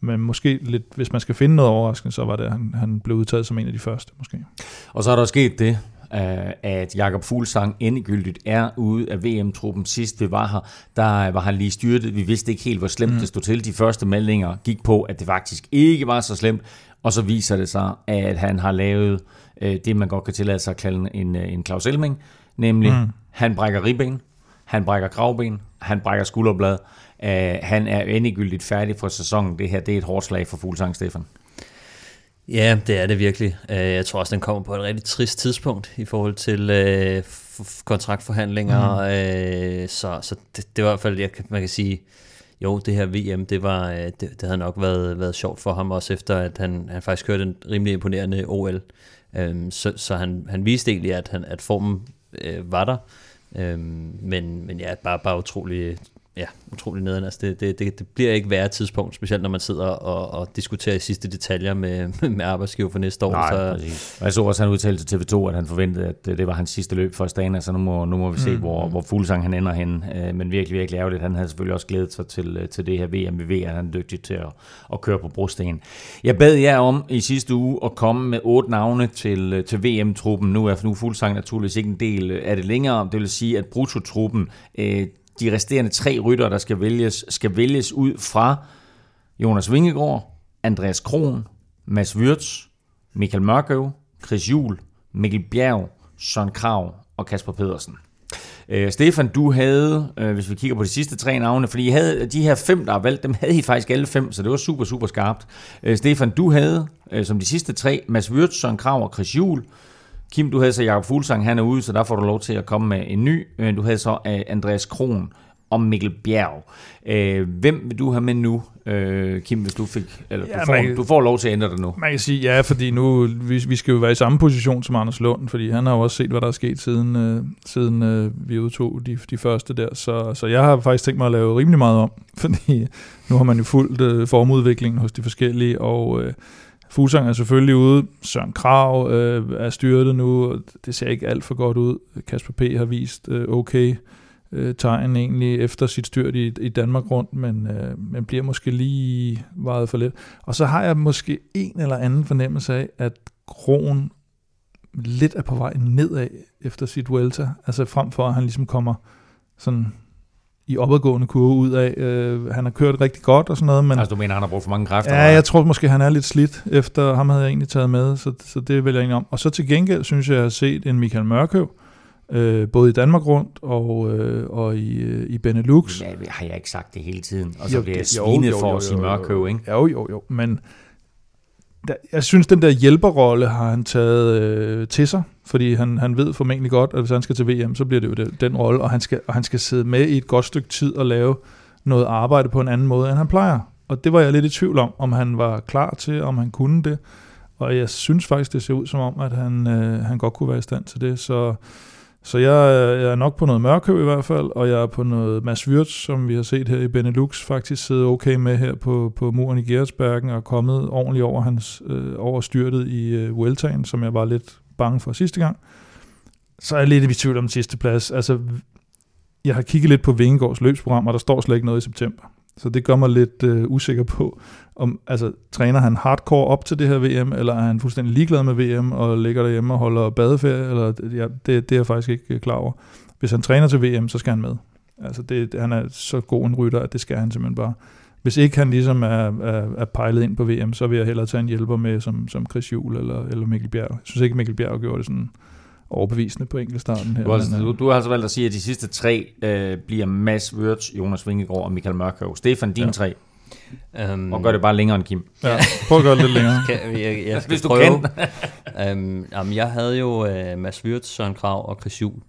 men måske lidt, hvis man skal finde noget overraskende, så var det, at han, han blev udtaget som en af de første, måske. Og så er der sket det, øh, at Jakob Fuglsang endegyldigt er ude af VM-truppen. Sidst vi var her, der var han lige styrtet. Vi vidste ikke helt, hvor slemt mm. det stod til. De første meldinger gik på, at det faktisk ikke var så slemt. Og så viser det sig, at han har lavet øh, det, man godt kan tillade sig at kalde en, en Claus Elming. Nemlig, mm. han brækker ribben, han brækker kravben, han brækker skulderblad. Uh, han er endegyldigt færdig for sæsonen. Det her det er et hårdt slag for Fuglsang, Stefan. Ja, det er det virkelig. Jeg tror også, den kommer på et rigtig trist tidspunkt i forhold til øh, kontraktforhandlinger. Mm. Øh, så så det, det var i hvert fald, jeg, man kan sige, jo, det her VM, det, var, det, det havde nok været, været sjovt for ham, også efter at han, han faktisk kørte en rimelig imponerende OL. Øhm, så så han, han viste egentlig, at, han, at formen øh, var der. Øhm, men, men ja, bare, bare utrolig, ja, utrolig nederen. Altså det, det, det, det bliver ikke værre tidspunkt, specielt når man sidder og, og diskuterer i sidste detaljer med, med arbejdsgiver for næste år. Nej, så. Og jeg så også, han udtalte til TV2, at han forventede, at det var hans sidste løb for Astana, så nu må, nu må vi se, mm. hvor, hvor Fuglsang han ender hen. Øh, men virkelig, virkelig ærgerligt. Han havde selvfølgelig også glædet sig til, øh, til det her VM. Vi ved, at han er dygtig til at, at køre på brosten. Jeg bad jer om i sidste uge at komme med otte navne til, øh, til VM-truppen. Nu er nu Fuglsang naturligvis ikke en del af det længere. Det vil sige, at brutotruppen de resterende tre rytter, der skal vælges, skal vælges ud fra Jonas Vingegaard, Andreas Kron, Mads Wirtz, Michael Mørkøv, Chris Juhl, Mikkel Bjerg, Søren Krav og Kasper Pedersen. Øh, Stefan, du havde, øh, hvis vi kigger på de sidste tre navne, fordi I havde de her fem, der er valgt, dem havde I faktisk alle fem, så det var super, super skarpt. Øh, Stefan, du havde øh, som de sidste tre, Mads Wirtz, Søren Krav og Chris Juhl. Kim, du havde så Jakob Fuglsang, han er ude, så der får du lov til at komme med en ny. Øh, du havde så øh, Andreas Kron og Mikkel Bjerg. Øh, hvem vil du have med nu, Kim, hvis du fik, eller ja, du, får, man, du får lov til at ændre det nu? Man kan sige ja, fordi nu, vi, vi skal jo være i samme position som Anders Lund, fordi han har jo også set, hvad der er sket siden, øh, siden øh, vi udtog de, de første der, så, så jeg har faktisk tænkt mig at lave rimelig meget om, fordi nu har man jo fulgt øh, formudviklingen hos de forskellige, og øh, Fuglsang er selvfølgelig ude. Søren Krav øh, er styrtet nu. Det ser ikke alt for godt ud. Kasper P. har vist øh, okay øh, tegn egentlig efter sit styrt i, i Danmark rundt, men, øh, men bliver måske lige vejet for lidt. Og så har jeg måske en eller anden fornemmelse af, at Kron lidt er på vej nedad efter sit Vuelta. Altså frem for, at han ligesom kommer sådan i opadgående kurve ud af. Øh, han har kørt rigtig godt og sådan noget. Men, altså du mener, han har brugt for mange kræfter? Ja, jeg tror måske, han er lidt slidt efter, ham havde jeg egentlig taget med, så, så det vil jeg egentlig om. Og så til gengæld synes jeg, jeg har set en Michael Mørkøv, øh, både i Danmark rundt og, øh, og i, øh, i Benelux. Ja, har jeg ikke sagt det hele tiden? Og så jo, bliver jeg svinet for at sige Mørkøv, ikke? Jo, jo, jo, men der, jeg synes, den der hjælperrolle har han taget øh, til sig, fordi han, han ved formentlig godt, at hvis han skal til VM, så bliver det jo den, den rolle, og han, skal, og han skal sidde med i et godt stykke tid og lave noget arbejde på en anden måde, end han plejer. Og det var jeg lidt i tvivl om, om han var klar til, om han kunne det. Og jeg synes faktisk, det ser ud som om, at han, øh, han godt kunne være i stand til det. Så så jeg, øh, jeg er nok på noget mørkøv i hvert fald, og jeg er på noget Mads Wirtz, som vi har set her i Benelux, faktisk sidde okay med her på, på muren i Geretsbergen, og kommet ordentligt over, hans, øh, over styrtet i øh, Vueltaen, som jeg var lidt bange for sidste gang. Så er jeg lidt i tvivl om den sidste plads. Altså, jeg har kigget lidt på Vingegaards løbsprogram, og der står slet ikke noget i september. Så det gør mig lidt øh, usikker på, om altså, træner han hardcore op til det her VM, eller er han fuldstændig ligeglad med VM og ligger derhjemme og holder badeferie, eller ja, det, det er jeg faktisk ikke øh, klar over. Hvis han træner til VM, så skal han med. Altså det, han er så god en rytter, at det skal han simpelthen bare. Hvis ikke han ligesom er, er, er pejlet ind på VM, så vil jeg hellere tage en hjælper med, som, som Chris Juhl eller, eller Mikkel Bjerg. Jeg synes ikke, Mikkel Bjerg gjorde det sådan overbevisende på enkeltstarten her. Du har, altså, du, du har altså valgt at sige, at de sidste tre øh, bliver Mads Wirtz, Jonas Vingegaard og Michael Mørkøv. Stefan, dine ja. tre. Um, og gør det bare længere end Kim. Ja, prøv at gøre det lidt længere. Kan, jeg, jeg Hvis du prøve. kan. um, jamen, jeg havde jo uh, Mads Wirtz, Søren Krav og Chris Juhl.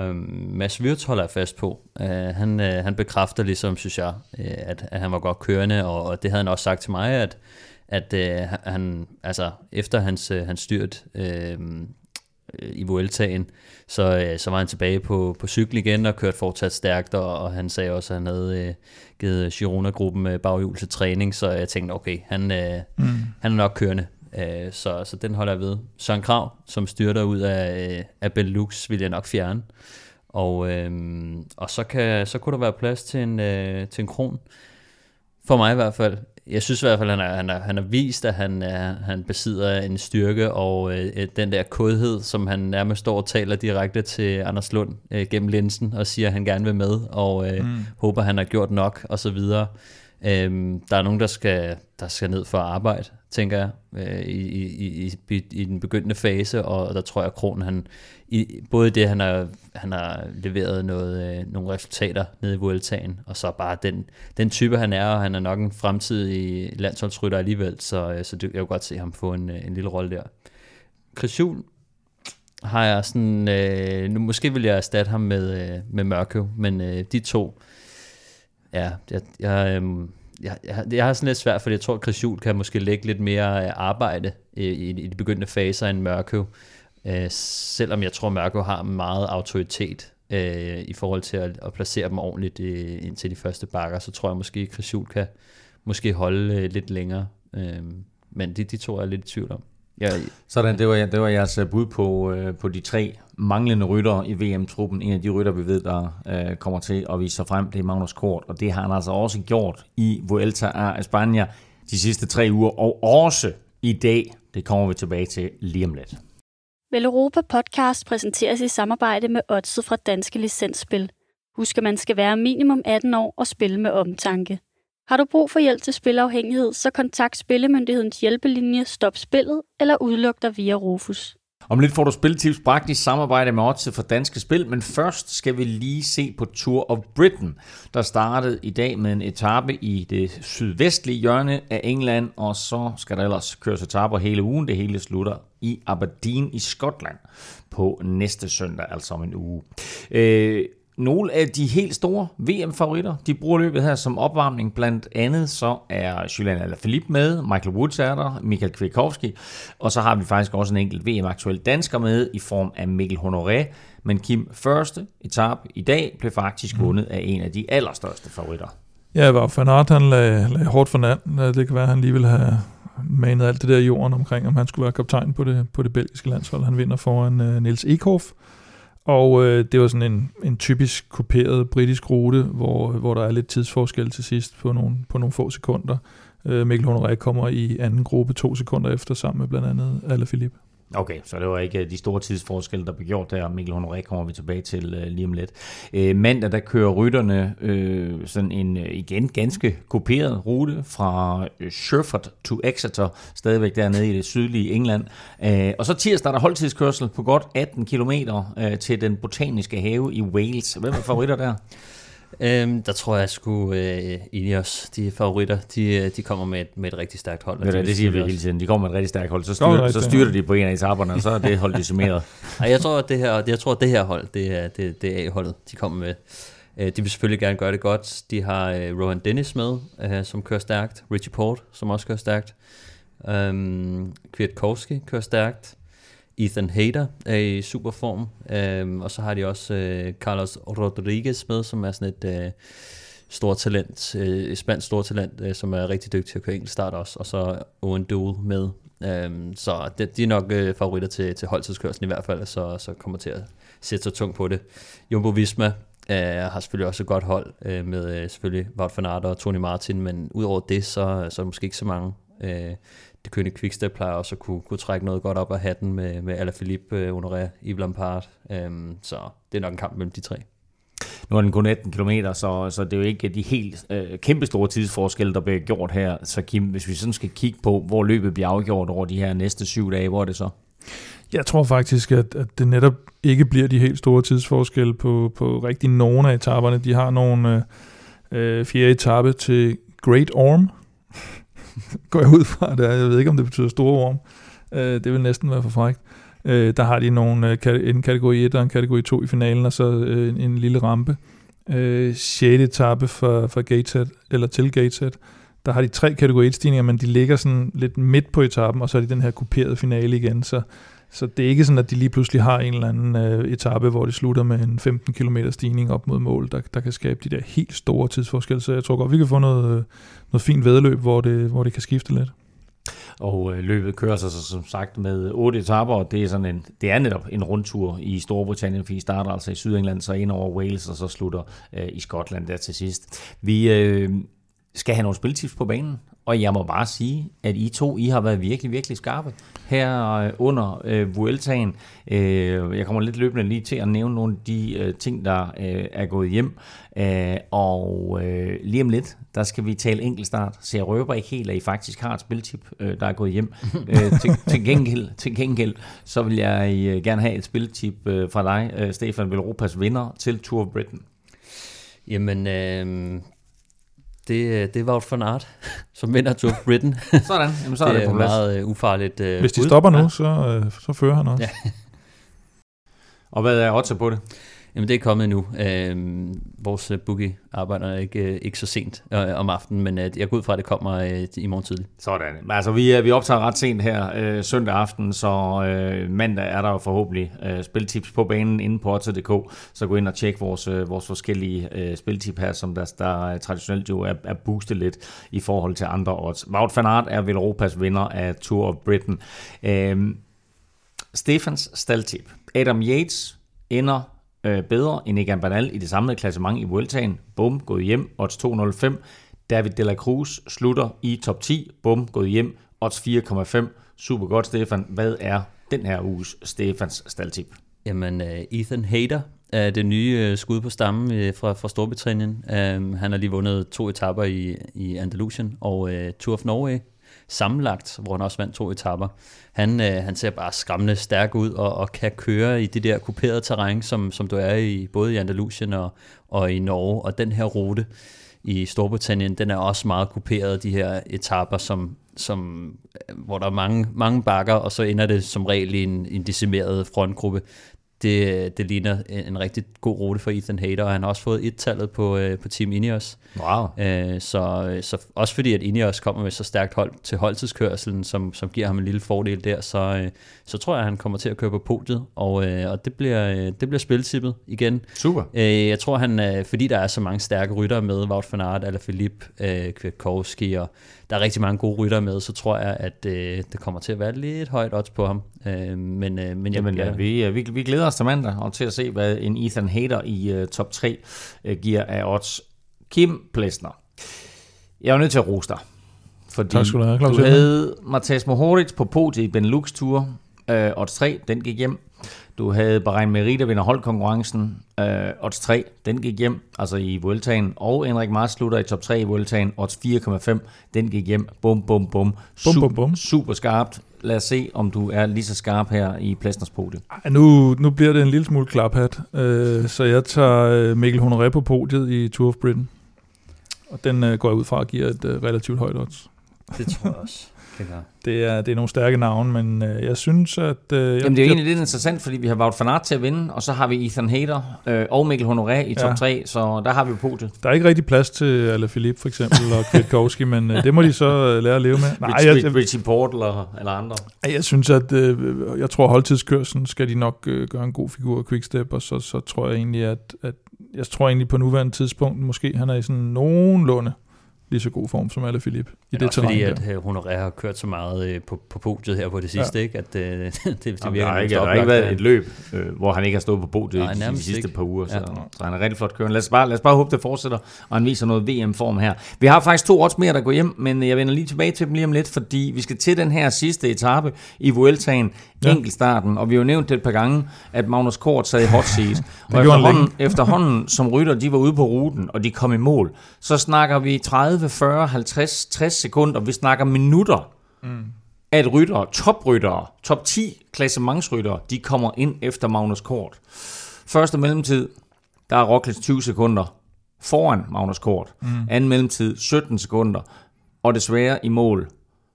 Um, Mads Wirtz holder jeg fast på. Uh, han, uh, han bekræfter ligesom, synes jeg, uh, at, at han var godt kørende, og, og det havde han også sagt til mig, at, at uh, han, altså, efter hans, uh, hans styrt uh, i Vueltaen, så, øh, så var han tilbage på, på cykel igen og kørte fortsat stærkt, og, og han sagde også, at han havde øh, givet Girona-gruppen øh, baghjul til træning, så jeg tænkte, okay, han, øh, mm. han er nok kørende. Øh, så, så den holder jeg ved. Søren Krav, som styrter ud af, øh, af Benelux, vil jeg nok fjerne. Og, øh, og så, kan, så kunne der være plads til en, øh, til en kron. For mig i hvert fald. Jeg synes i hvert fald, at han har, han har, han har vist, at han, er, han besidder en styrke og øh, den der kodhed, som han nærmest står og taler direkte til Anders Lund øh, gennem linsen og siger, at han gerne vil med, og øh, mm. håber, han har gjort nok, og så videre. Øhm, der er nogen, der skal, der skal ned for at arbejde, tænker jeg, øh, i, i, i, i den begyndende fase, og der tror jeg, at Kron, han, i, både det, han har, han har leveret noget, øh, nogle resultater nede i Vueltaen, og så bare den, den type, han er, og han er nok en fremtidig landsholdsrytter alligevel, så, øh, så det, jeg kan godt se ham få en, øh, en lille rolle der. Chris har jeg sådan, øh, nu måske vil jeg erstatte ham med, øh, med Mørkøv, men øh, de to, ja, jeg, jeg, øh, jeg, jeg, jeg har sådan lidt svært, fordi jeg tror, at Chris Juhl kan måske lægge lidt mere øh, arbejde i, i, i de begyndende faser end Mørkøv. Øh, selvom jeg tror, at Mørkøv har meget autoritet øh, i forhold til at, at placere dem ordentligt øh, indtil de første bakker, så tror jeg måske, at Chris Juhl kan måske holde øh, lidt længere. Øh, men de, de to er jeg lidt i tvivl om. Ja. Sådan, det var, det var jeres øh, bud på, øh, på de tre manglende rytter i VM-truppen. En af de rytter, vi ved, der øh, kommer til at vise sig frem, det er Magnus Kort, og det har han altså også gjort i Vuelta a España de sidste tre uger, og også i dag. Det kommer vi tilbage til lige om lidt. Vel Europa Podcast præsenteres i samarbejde med Odset fra Danske Licensspil. Husk, at man skal være minimum 18 år og spille med omtanke. Har du brug for hjælp til spilafhængighed, så kontakt Spillemyndighedens hjælpelinje Stop Spillet eller udluk dig via Rufus. Om lidt får du spiltips bragt i samarbejde med Odds for Danske Spil, men først skal vi lige se på Tour of Britain, der startede i dag med en etape i det sydvestlige hjørne af England, og så skal der ellers køres etaper hele ugen. Det hele slutter i Aberdeen i Skotland på næste søndag, altså om en uge. Øh, nogle af de helt store VM-favoritter, de bruger løbet her som opvarmning. Blandt andet så er Julian Alaphilippe med, Michael Woods er der, Michael Kwiatkowski, og så har vi faktisk også en enkelt VM-aktuel dansker med i form af Mikkel Honoré. Men Kim, første etap i dag blev faktisk mm. vundet af en af de allerstørste favoritter. Ja, var Van Aert, han lagde, lagde hårdt for nat. Det kan være, at han lige vil have manet alt det der i jorden omkring, om han skulle være kaptajn på det, på det belgiske landshold. Han vinder foran uh, Niels Ekhoff. Og øh, det var sådan en, en typisk kuperet britisk rute, hvor, hvor der er lidt tidsforskel til sidst på nogle, på nogle få sekunder. Øh, Mikkel Honoré kommer i anden gruppe to sekunder efter, sammen med blandt andet Alaphilippe. Okay, så det var ikke øh, de store tidsforskelle, der blev gjort der. Mikkel Honoré kommer vi tilbage til uh, lige om lidt. Uh, mandag, der kører rytterne øh, sådan en igen ganske kopieret rute fra Sherford to Exeter, stadigvæk dernede i det sydlige England. Uh, og så tirsdag er der holdtidskørsel på godt 18 km til den botaniske have i Wales. Hvem er favoritter der? Øhm, der tror jeg sgu øh, Ineos, de favoritter, de, øh, de kommer med et, med et rigtig stærkt hold. Det, det, det siger vi hele tiden. De kommer med et rigtig stærkt hold. Så styrer, så styrer de på en af etaperne, og så er det hold decimeret. Nej, jeg tror, at det her, jeg tror, at det her hold, det er, det, det er A-holdet, de kommer med. Øh, de vil selvfølgelig gerne gøre det godt. De har øh, Rohan Dennis med, øh, som kører stærkt. Richie Port, som også kører stærkt. Um, Kwiatkowski kører stærkt. Ethan Hayter er i super form, øhm, og så har de også øh, Carlos Rodriguez med, som er sådan et øh, stort talent, øh, spansk stort talent, øh, som er rigtig dygtig til at køre enkelt start også, og så Owen Duel med. Øhm, så det, de er nok øh, favoritter til, til holdtidskørslen i hvert fald, så, så kommer til at sætte sig tungt på det. Jumbo Visma øh, har selvfølgelig også et godt hold øh, med øh, selvfølgelig Wout van Aert og Tony Martin, men udover det, så, så er der måske ikke så mange. Øh, det kønne Quickstep plejer også at kunne, kunne trække noget godt op af hatten med, med Alaphilippe, øh, Honoré, Yves Lampard. Øhm, så det er nok en kamp mellem de tre. Nu er den kun 18 km, så, så det er jo ikke de helt øh, kæmpe store tidsforskelle, der bliver gjort her. Så Kim, hvis vi sådan skal kigge på, hvor løbet bliver afgjort over de her næste syv dage, hvor er det så? Jeg tror faktisk, at, at det netop ikke bliver de helt store tidsforskelle på, på rigtig nogen af etaperne. De har nogle øh, øh fjerde etape til Great Orm, går jeg ud fra det. Jeg ved ikke, om det betyder store orm. Øh, det vil næsten være for frækt. Øh, der har de nogle, øh, en kategori 1 og en kategori 2 i finalen, og så øh, en, en lille rampe. Øh, 6. etape for, for Gateshead, eller til Gateshead, der har de tre kategori 1 stigninger, men de ligger sådan lidt midt på etappen, og så er de den her kuperede finale igen, så så det er ikke sådan, at de lige pludselig har en eller anden øh, etape, hvor de slutter med en 15 km stigning op mod mål, der, der kan skabe de der helt store tidsforskelle. Så jeg tror godt, vi kan få noget, øh, noget fint vedløb, hvor det, hvor det kan skifte lidt. Og øh, løbet kører sig så, som sagt med otte etaper, og det er, sådan en, det er netop en rundtur i Storbritannien, fordi I starter altså i Sydengland, så ind over Wales, og så slutter øh, i Skotland der til sidst. Vi øh, skal have nogle spiltips på banen, og jeg må bare sige, at I to, I har været virkelig, virkelig skarpe her øh, under øh, Vueltaen. Øh, jeg kommer lidt løbende lige til at nævne nogle af de øh, ting, der øh, er gået hjem. Øh, og øh, lige om lidt, der skal vi tale enkeltstart. Så jeg røber ikke helt, at I faktisk har et spiltip, øh, der er gået hjem. øh, til, til, gengæld, til gengæld, så vil jeg øh, gerne have et spiltip øh, fra dig, øh, Stefan Velropas vinder til Tour of Britain. Jamen, øh, det, det var for Art, som vinder Tour of Britain. Sådan, Jamen, så er det, det, er på plads. meget uh, ufarligt uh, Hvis de bud. stopper nu, Ja. så, øh, så fører han også. Ja. Og hvad er odds på det? Jamen det er kommet nu. Øhm, øh, vores bookie arbejder ikke, øh, ikke så sent øh, om aftenen, men øh, jeg går ud fra, at det kommer øh, i morgen tidlig. Sådan. Altså, vi, øh, vi optager ret sent her øh, søndag aften, så øh, mandag er der jo forhåbentlig øh, spiltips på banen inde på Odds.dk, så gå ind og tjek vores, øh, vores forskellige øh, spiltip her, som der, der øh, traditionelt jo er, er boostet lidt i forhold til andre odds. Wout van Aert er vel Europas vinder af Tour of Britain. Øh, Stefans staldtip. Adam Yates ender øh, bedre end Egan Bernal i det samlede klassement i Vueltaen. Bum, gået hjem, odds 205. David de la Cruz slutter i top 10. Bum, gået hjem, odds 4,5. Super godt, Stefan. Hvad er den her uges Stefans staldtip? Jamen, øh, Ethan Hayter er det nye øh, skud på stammen øh, fra, fra Storbritannien. Um, han har lige vundet to etapper i, i Andalusien og uh, Tour of Norway sammenlagt, hvor han også vandt to etapper. Han, øh, han ser bare skræmmende stærk ud og, og kan køre i det der kuperede terræn, som, som du er i både i Andalusien og, og i Norge. Og den her rute i Storbritannien, den er også meget kuperet, de her etapper, som, som, øh, hvor der er mange, mange bakker, og så ender det som regel i en, en decimeret frontgruppe. Det, det ligner en, en rigtig god rute for Ethan Hayter, og han har også fået et-tallet på, øh, på Team Ineos. Wow. Øh, så, så også fordi, at Ineos kommer med så stærkt hold til holdtidskørselen, som, som giver ham en lille fordel der, så, øh, så tror jeg, at han kommer til at køre på podiet, og, øh, og det bliver, øh, det bliver spiltippet igen. Super. Øh, jeg tror, han, øh, fordi der er så mange stærke ryttere med, Wout van Aert, Alaphilippe, øh, Kwiatkowski, og der er rigtig mange gode ryttere med, så tror jeg, at øh, det kommer til at være lidt højt odds på ham. Øh, men, øh, men jeg, Jamen, ja, vi, øh, vi, vi glæder til mandag og til at se, hvad en Ethan Hader i uh, top 3 uh, giver af odds. Kim Plesner. Jeg er nødt til at rose dig. Fordi Tak skal du have, Claus du havde Mathias Mohoric på podiet i Benelux Tour. Uh, odds 3, den gik hjem. Du havde Bahrain Merida der vinder holdkonkurrencen. Uh, odds 3, den gik hjem, altså i Vueltaen. Og Henrik Mars slutter i top 3 i Vueltaen. Odds 4,5, den gik hjem. Bum, bum, bum. Bum, bum, bum. Super skarpt. Lad os se, om du er lige så skarp her i Plesners podie. Ej, nu, nu bliver det en lille smule klaphat, øh, så jeg tager øh, Mikkel Honoré på podiet i Tour of Britain. Og den øh, går jeg ud fra at give et øh, relativt højt odds. det tror jeg også. Det er, det er nogle stærke navne, men øh, jeg synes, at... Øh, jeg, Jamen, det er jo egentlig lidt interessant, fordi vi har Wout van Aert til at vinde, og så har vi Ethan Hader øh, og Mikkel Honoré i top Ja. 3, så der har vi jo podiet. Der er ikke rigtig plads til Alaphilippe for eksempel og Kwiatkowski, men øh, det må de så øh, lære at leve med. Nej, jeg, jeg, Richie Port eller, eller andre. jeg synes, at øh, jeg tror, holdtidskørselen skal de nok øh, gøre en god figur af Quickstep, og så, så tror jeg egentlig, at, at jeg tror egentlig på nuværende tidspunkt, måske han er i sådan nogenlunde lige så god form som Alaphilippe i Men det også fordi, terræn at der. øh, Honoré har kørt så meget øh, på, på podiet her på det sidste, ja. ikke? at øh, det, det, det Jamen, virker der har ikke, der har ikke været at- et løb, øh, hvor han ikke har stået på podiet Nej, de, sidste ikke. par uger, så, Ja. så han er rigtig flot kørende. Lad os, bare, lad os bare håbe, det fortsætter, og han viser noget VM-form her. Vi har faktisk to odds mere, der går hjem, men jeg vender lige tilbage til dem lige om lidt, fordi vi skal til den her sidste etape i Vueltaen, Ja. enkeltstarten, og vi har jo nævnt det et par gange, at Magnus Kort sad i hot seat. og efterhånden, efterhånden, som rytter, de var ude på ruten, og de kom i mål, så snakker vi 30, 40, 50, 60 sekunder, vi snakker minutter, mm. at ryttere, topryttere, top 10 klassementsryttere, de kommer ind efter Magnus Kort. Første mellemtid, der er Roglic 20 sekunder foran Magnus Kort. Mm. Anden mellemtid, 17 sekunder. Og desværre i mål,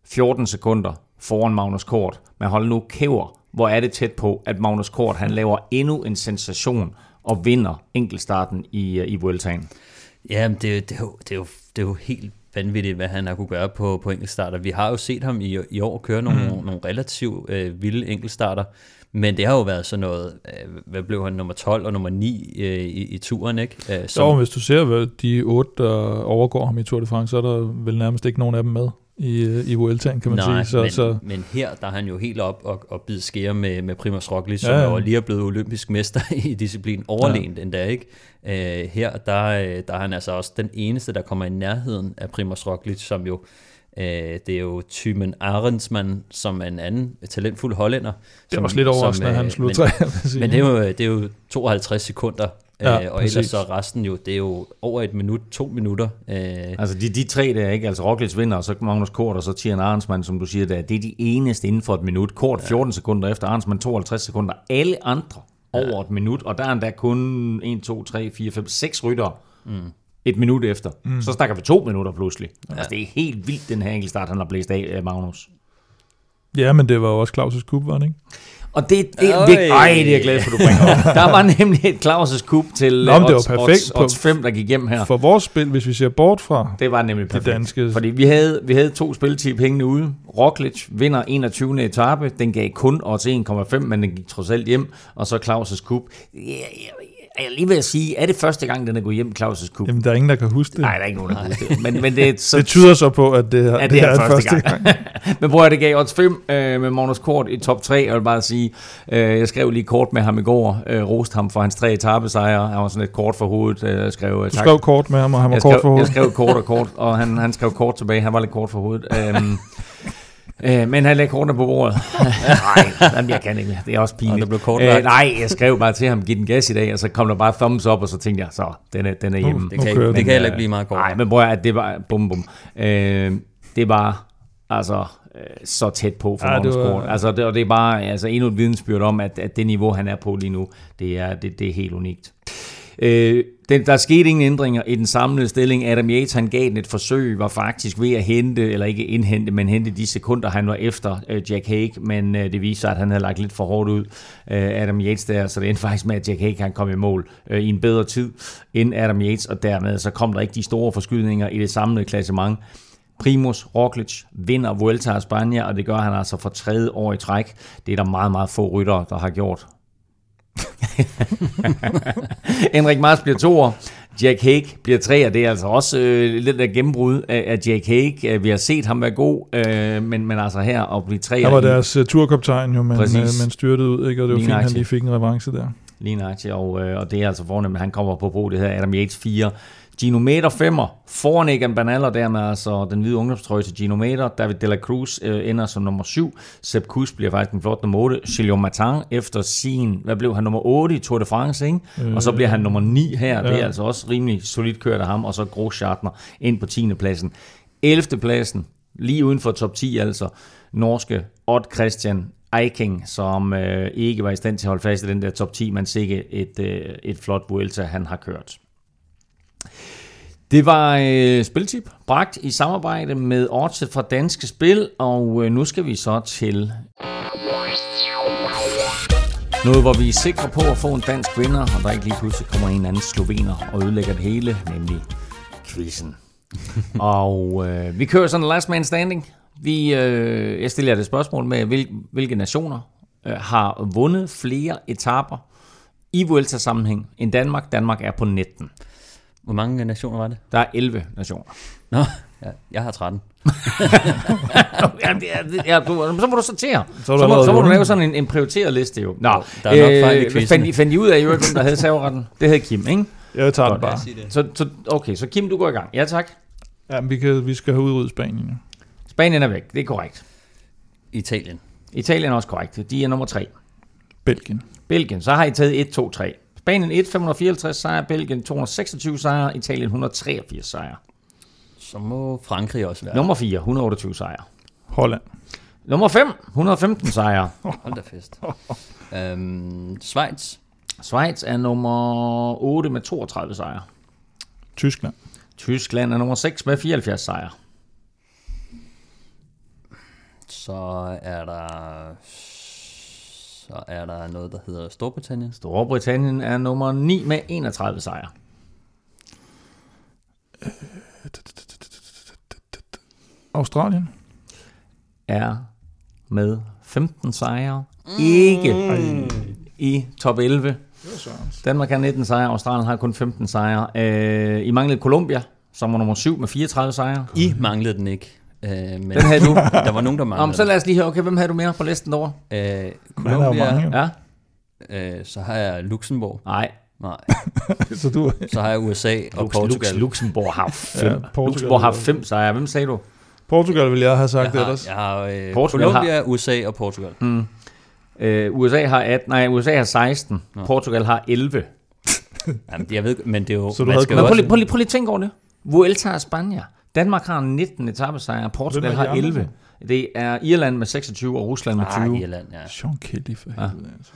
14 sekunder foran Magnus Kort. Men hold nu kæver, hvor er det tæt på, at Magnus Kort han laver endnu en sensation og vinder enkeltstarten i, øh, i Vueltaen. Ja, men det, det, er jo, det, er jo, det er jo helt vanvittigt, hvad han har kunne gøre på, på enkeltstarter. Vi har jo set ham i, i år køre nogle, mm. nogle relativt øh, vilde enkeltstarter, men det har jo været sådan noget, øh, hvad blev han, nummer 12 og nummer 9 øh, i, i turen, ikke? Øh, Så hvis du ser hvad de otte, der overgår ham i Tour de France, så er der vel nærmest ikke nogen af dem med i, øh, i Vueltaen, kan man Nej, sige. Så, men, så, men her der er han jo helt op og, og bide skære med, med Primoz Roglic, som Ja, ja, jo lige er blevet olympisk mester i disciplin, overlænt ja. endda, ikke? Uh, her der, øh, der er han altså også den eneste, der kommer i nærheden af Primoz Roglic, som jo Øh, det er jo Thymen Arendsmann, som er en anden talentfuld hollænder. Det som, var også lidt overraskende, at han øh, slog men-. Men det er, jo, det er jo 52 sekunder, Ja, ja, øh, og ellers præcis. så er resten jo, det er jo over et minut, to minutter. Øh, Altså de, de tre der, ikke? Altså Roglic vinder, og så Magnus Kort, og så Tian Arnsmann, som du siger der. Det er de eneste inden for et minut. Kort 14 sekunder efter, Arnsmann 52 sekunder. Alle andre over et minut, og der er endda kun 1, 2, 3, 4, 5, 6 ryttere. Mm. Et minut efter. Mm. Så snakker vi to minutter pludselig. Ja. Altså det er helt vildt, den her enkeltstart, han har blæst af, øh, Magnus. Ja, men det var jo også Claus' kub, var det ikke? Og det, det, Øj. det, ej, det er jeg glad for, du bringer op. Der var nemlig et Claus' kub til Nå, men det var odds, perfekt odds, odds 5, der gik hjem her. For vores spil, hvis vi ser bort fra Det var nemlig perfekt. danske- Fordi vi havde, vi havde to spiltip hængende ude. Roglic vinder 21. etape. Den gav kun odds 1,5, men den gik trods alt hjem. Og så Claus'. Jeg, jeg, jeg er lige ved at sige, er det første gang, den er gået hjem, Claus' Cup? Jamen, der er ingen, der kan huske det. Nej, der er ikke nogen, der husker det. Men, men det, er så, Det tyder så på, at det, er, Ja, det, er, første gang. men prøv at det gav odds 5 øh, med Magnus Kort i top 3. Jeg vil bare sige, øh, jeg skrev lige kort med ham i går. Øh, roste ham for hans tre etappesejre. Han var sådan lidt kort for hovedet. Øh, skrev, øh, Du skrev kort med ham, og han var jeg kort skrev, for Jeg hovedet. skrev kort og kort, og han, han skrev kort tilbage. Han var lidt kort for hovedet. Øhm, øh, men han lagde kortene på bordet. nej, jamen, jeg kan ikke mere. Det er også pinligt. Og der blev kortlagt. øh, nej, jeg skrev bare til ham, giv den gas i dag, og så kom der bare thumbs up, og så tænkte jeg, så, den er, den er hjemme. det nu kan, ikke, den. det kan heller ikke blive meget kort. Nej, men prøv at det var, bum bum, øh, det var, altså, øh, så tæt på for Ja, det Magnus var- Kort. Altså, det, og det er bare altså, endnu et vidensbyrd om, at, at det niveau, han er på lige nu, det er, det, det er helt unikt. Øh, den, der skete ingen ændringer i den samlede stilling. Adam Yates, han gav den et forsøg, var faktisk ved at hente, eller ikke indhente, men hente de sekunder, han var efter øh, Jack Hague, men øh, det viste sig, at han havde lagt lidt for hårdt ud, øh, Adam Yates der, så det endte faktisk med, at Jack Hague han kom i mål øh, i en bedre tid end Adam Yates, og dermed så kom der ikke de store forskydninger i det samlede klassement. Primus Roglic vinder Vuelta a España, og det gør han altså for tredje år i træk. Det er der meget, meget få ryttere, der har gjort. Henrik Mars bliver toer. Jack Hague bliver treer. Det er altså også øh, lidt af gennembrud af, af Jack Hague. Øh, Vi har set ham være god, øh, men, men altså her at blive treer. Han var deres uh, turkaptajn jo, men, Præcis. men styrtede ud, ikke? og det var Lige fint, han nøjagtigt. lige fik en revanche der. Lige nøjagtigt, og, øh, og det er altså fornemt, at han kommer på brug. Det her Adam Yates 4. Gino Meter 5'er, foran Egan Bernal, og dermed altså den hvide ungdomstrøje til Gino Meter. David De La Cruz øh, ender som nummer 7. Sepp Kuss bliver faktisk en flot nummer 8. Gilles Martin efter sin, hvad blev han, nummer 8 i Tour de France, ikke? Øh, og så bliver han nummer 9 her. Det er ja. altså også rimelig solidt kørt af ham. Og så Gros Schartner ind på 10. pladsen. 11. pladsen, lige uden for top 10 altså, norske Odd Christian Eiking, som øh, ikke var i stand til at holde fast i den der top 10, men sikke et, øh, et flot Vuelta, han har kørt. Det var øh, Spiltip, bragt i samarbejde med Odset fra Danske Spil, og øh, nu skal vi så til noget, hvor vi er sikre på at få en dansk vinder, og der ikke lige pludselig kommer en anden slovener og ødelægger det hele, nemlig quizzen. og øh, vi kører sådan en last man standing. Vi, øh, jeg stiller jer et spørgsmål med, hvil, hvilke nationer øh, har vundet flere etaper i Vuelta-sammenhæng end Danmark. Danmark er på 19. Hvor mange nationer var det? Der er 11 nationer. Nå, ja, jeg har 13. ja, det er, det er, du, så må du sortere. Så Så, du så, må, så må du lave sådan en, en prioriteret liste jo. Nå, der er nok fejl i øh, quizzen. fandt, I, fandt I ud af, hvem der havde serveretten? Det havde Kim, ikke? Jeg tager den Godt. bare. Så, så, okay, så Kim, du går i gang. Ja, tak. Ja, men vi, kan, vi skal have udryddet Spanien. Spanien er væk, det er korrekt. Italien. Italien er også korrekt. De er nummer 3. Belgien. Belgien, så har I taget 1, 2, 3. Spanien 1, 554 sejre, Belgien 226 sejre, Italien 183 sejre. Så må Frankrig også være. Nummer 4, 128 sejre. Holland. Nummer 5, 115 sejre. Hold da fest. øhm, Schweiz. Schweiz er nummer 8 med 32 sejre. Tyskland. Tyskland er nummer 6 med 74 sejre. Så er der... Så er der noget, der hedder Storbritannien. Storbritannien er nummer 9 med 31 sejre. Australien. Er med 15 sejre. Ikke i top 11. Danmark har 19 sejre, Australien har kun 15 sejre. Øh, I manglede Colombia, som var nummer 7 med 34 sejre. I manglede den ikke. Øh, men Den havde du. der var nogen, der Nå, men manglede så lad os lige høre, okay, hvem havde du mere på listen derovre? den. Øh, Colombia. mange. Ja? Øh, så har jeg Luxembourg. Nej, Nej. Så du, Så har jeg USA og Lux, Portugal. Lux, Luxembourg har fem. Ja, Portugal. Luxembourg har fem sejre. Hvem sagde du? Portugal vil jeg have sagt jeg har, ellers. jeg har øh, Portugal Colombia, USA og Portugal. Mm. Øh, USA har 18, nej, USA har 16. Nå. Portugal har 11. Jamen, jeg ved, men det er jo... Så du man havde skal prøv også, lige, prøv, lige, prøv lige at tænke over det. Vuelta og Spanien. Danmark har 19 etappesejre, Portugal har andre 11. Det er Irland med 26 og Rusland med 20. Ah, Irland, ja. Sean Kelly for Ja. helvede. altså.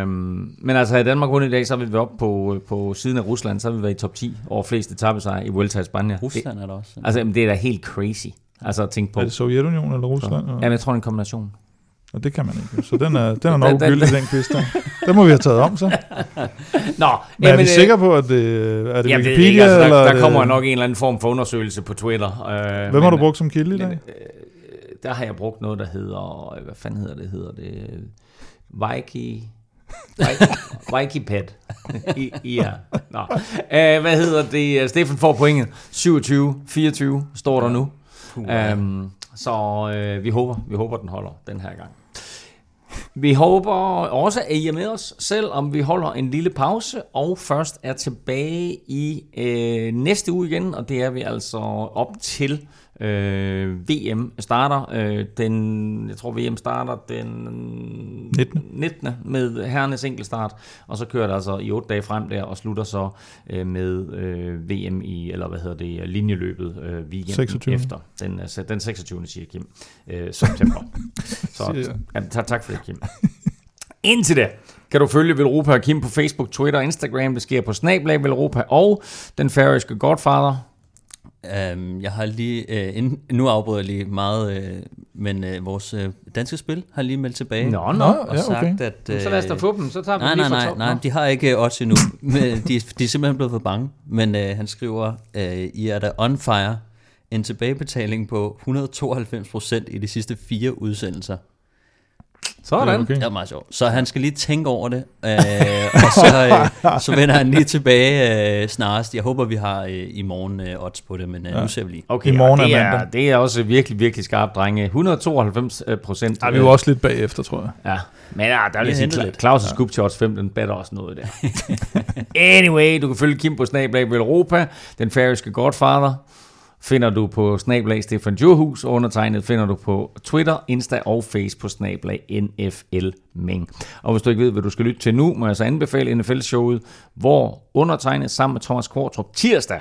Øhm, men altså, i Danmark vundet i dag, så vil vi op på, på siden af Rusland, så vil vi være i top 10 over flest etappesejre i Vuelta i Spanien. Det, Rusland er der også. altså, det er da helt crazy. Altså at tænke på. Er det Sovjetunionen eller Rusland? Jamen, jeg tror, det er en kombination. Og det kan man ikke. Så den er, den er nok ugyldig, den quiz der. Den må vi have taget om, så. Nå, Men er vi sikre på, at det er det Jamen, det Wikipedia? er ikke, altså, eller der, er der det- kommer nok en eller anden form for undersøgelse på Twitter. Øh, Hvem har du men- brugt som kilde i dag? Men, øh, der har jeg brugt noget, der hedder, øh, hvad fanden hedder det, hedder det, Viki, Wikipad. I, ja. Nå. Uh, hvad hedder det? Stefan får pointet. 27, 24 står der nu. Um, så uh, vi håber, vi håber, den holder den her gang. Vi håber også, at I er med os, selvom vi holder en lille pause, og først er tilbage i øh, næste uge igen, og det er vi altså op til øh, VM starter. Øh, den, jeg tror, VM starter den 19. 19. med herrenes enkeltstart, og så kører det altså i otte dage frem der, og slutter så øh, med øh, VM i, eller hvad hedder det, linjeløbet øh, weekenden 26.. efter. Den, altså, den 26. siger Kim, øh, september. så ja, tak, tak for det, Kim. Indtil da kan du følge Velropa og Kim på Facebook, Twitter og Instagram. Det sker på Snablag Velropa og den færøske Godfather. Um, jeg har lige, uh, ind, nu afbryder jeg lige meget, uh, men uh, vores uh, danske spil har lige meldt tilbage. Nå, nå. Og ja, sagt, okay. at... Så lad os da få dem, så tager vi Nej, nej, lige fra nej, top. nej, Nå. de har ikke odds endnu. Men de, de er simpelthen blevet for bange. Men øh, han skriver, øh, I er da on fire. En tilbagebetaling på 192% i de sidste fire udsendelser. Sådan. Okay. Det er meget sjovt. Så han skal lige tænke over det, øh, og så, øh, så vender han lige tilbage øh, snarest. Jeg håber, vi har øh, i morgen øh, odds på det, men øh, Ja. nu ser vi lige. Okay, I morgen det er er, det er også virkelig, virkelig skarpt, drenge. 192 procent. Ej, vi er jo også lidt bagefter, tror jeg. Ja, men ja, der er hentet sige. Claus' scoop til odds 5, den batter også noget der. anyway, du kan følge Kim på Snablag Europa, den færøske Godfather. Finder du på Snablag Stefan Djurhus, og undertegnet finder du på Twitter, Insta og Face på Snablag NFL Ming. Og hvis du ikke ved, hvad du skal lytte til nu, må jeg så anbefale NFL-showet, hvor undertegnet sammen med Thomas Kvartrup tirsdag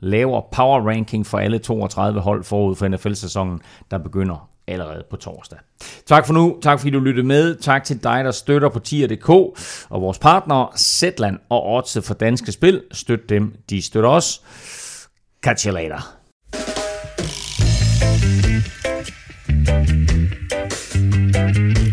laver power ranking for alle 32 hold forud for NFL-sæsonen, der begynder allerede på torsdag. Tak for nu. Tak fordi du lyttede med. Tak til dig, der støtter på tier.dk og vores partnere Zetland og Odds for Danske Spil. Støt dem, de støtter os. Catch you later. Thank you.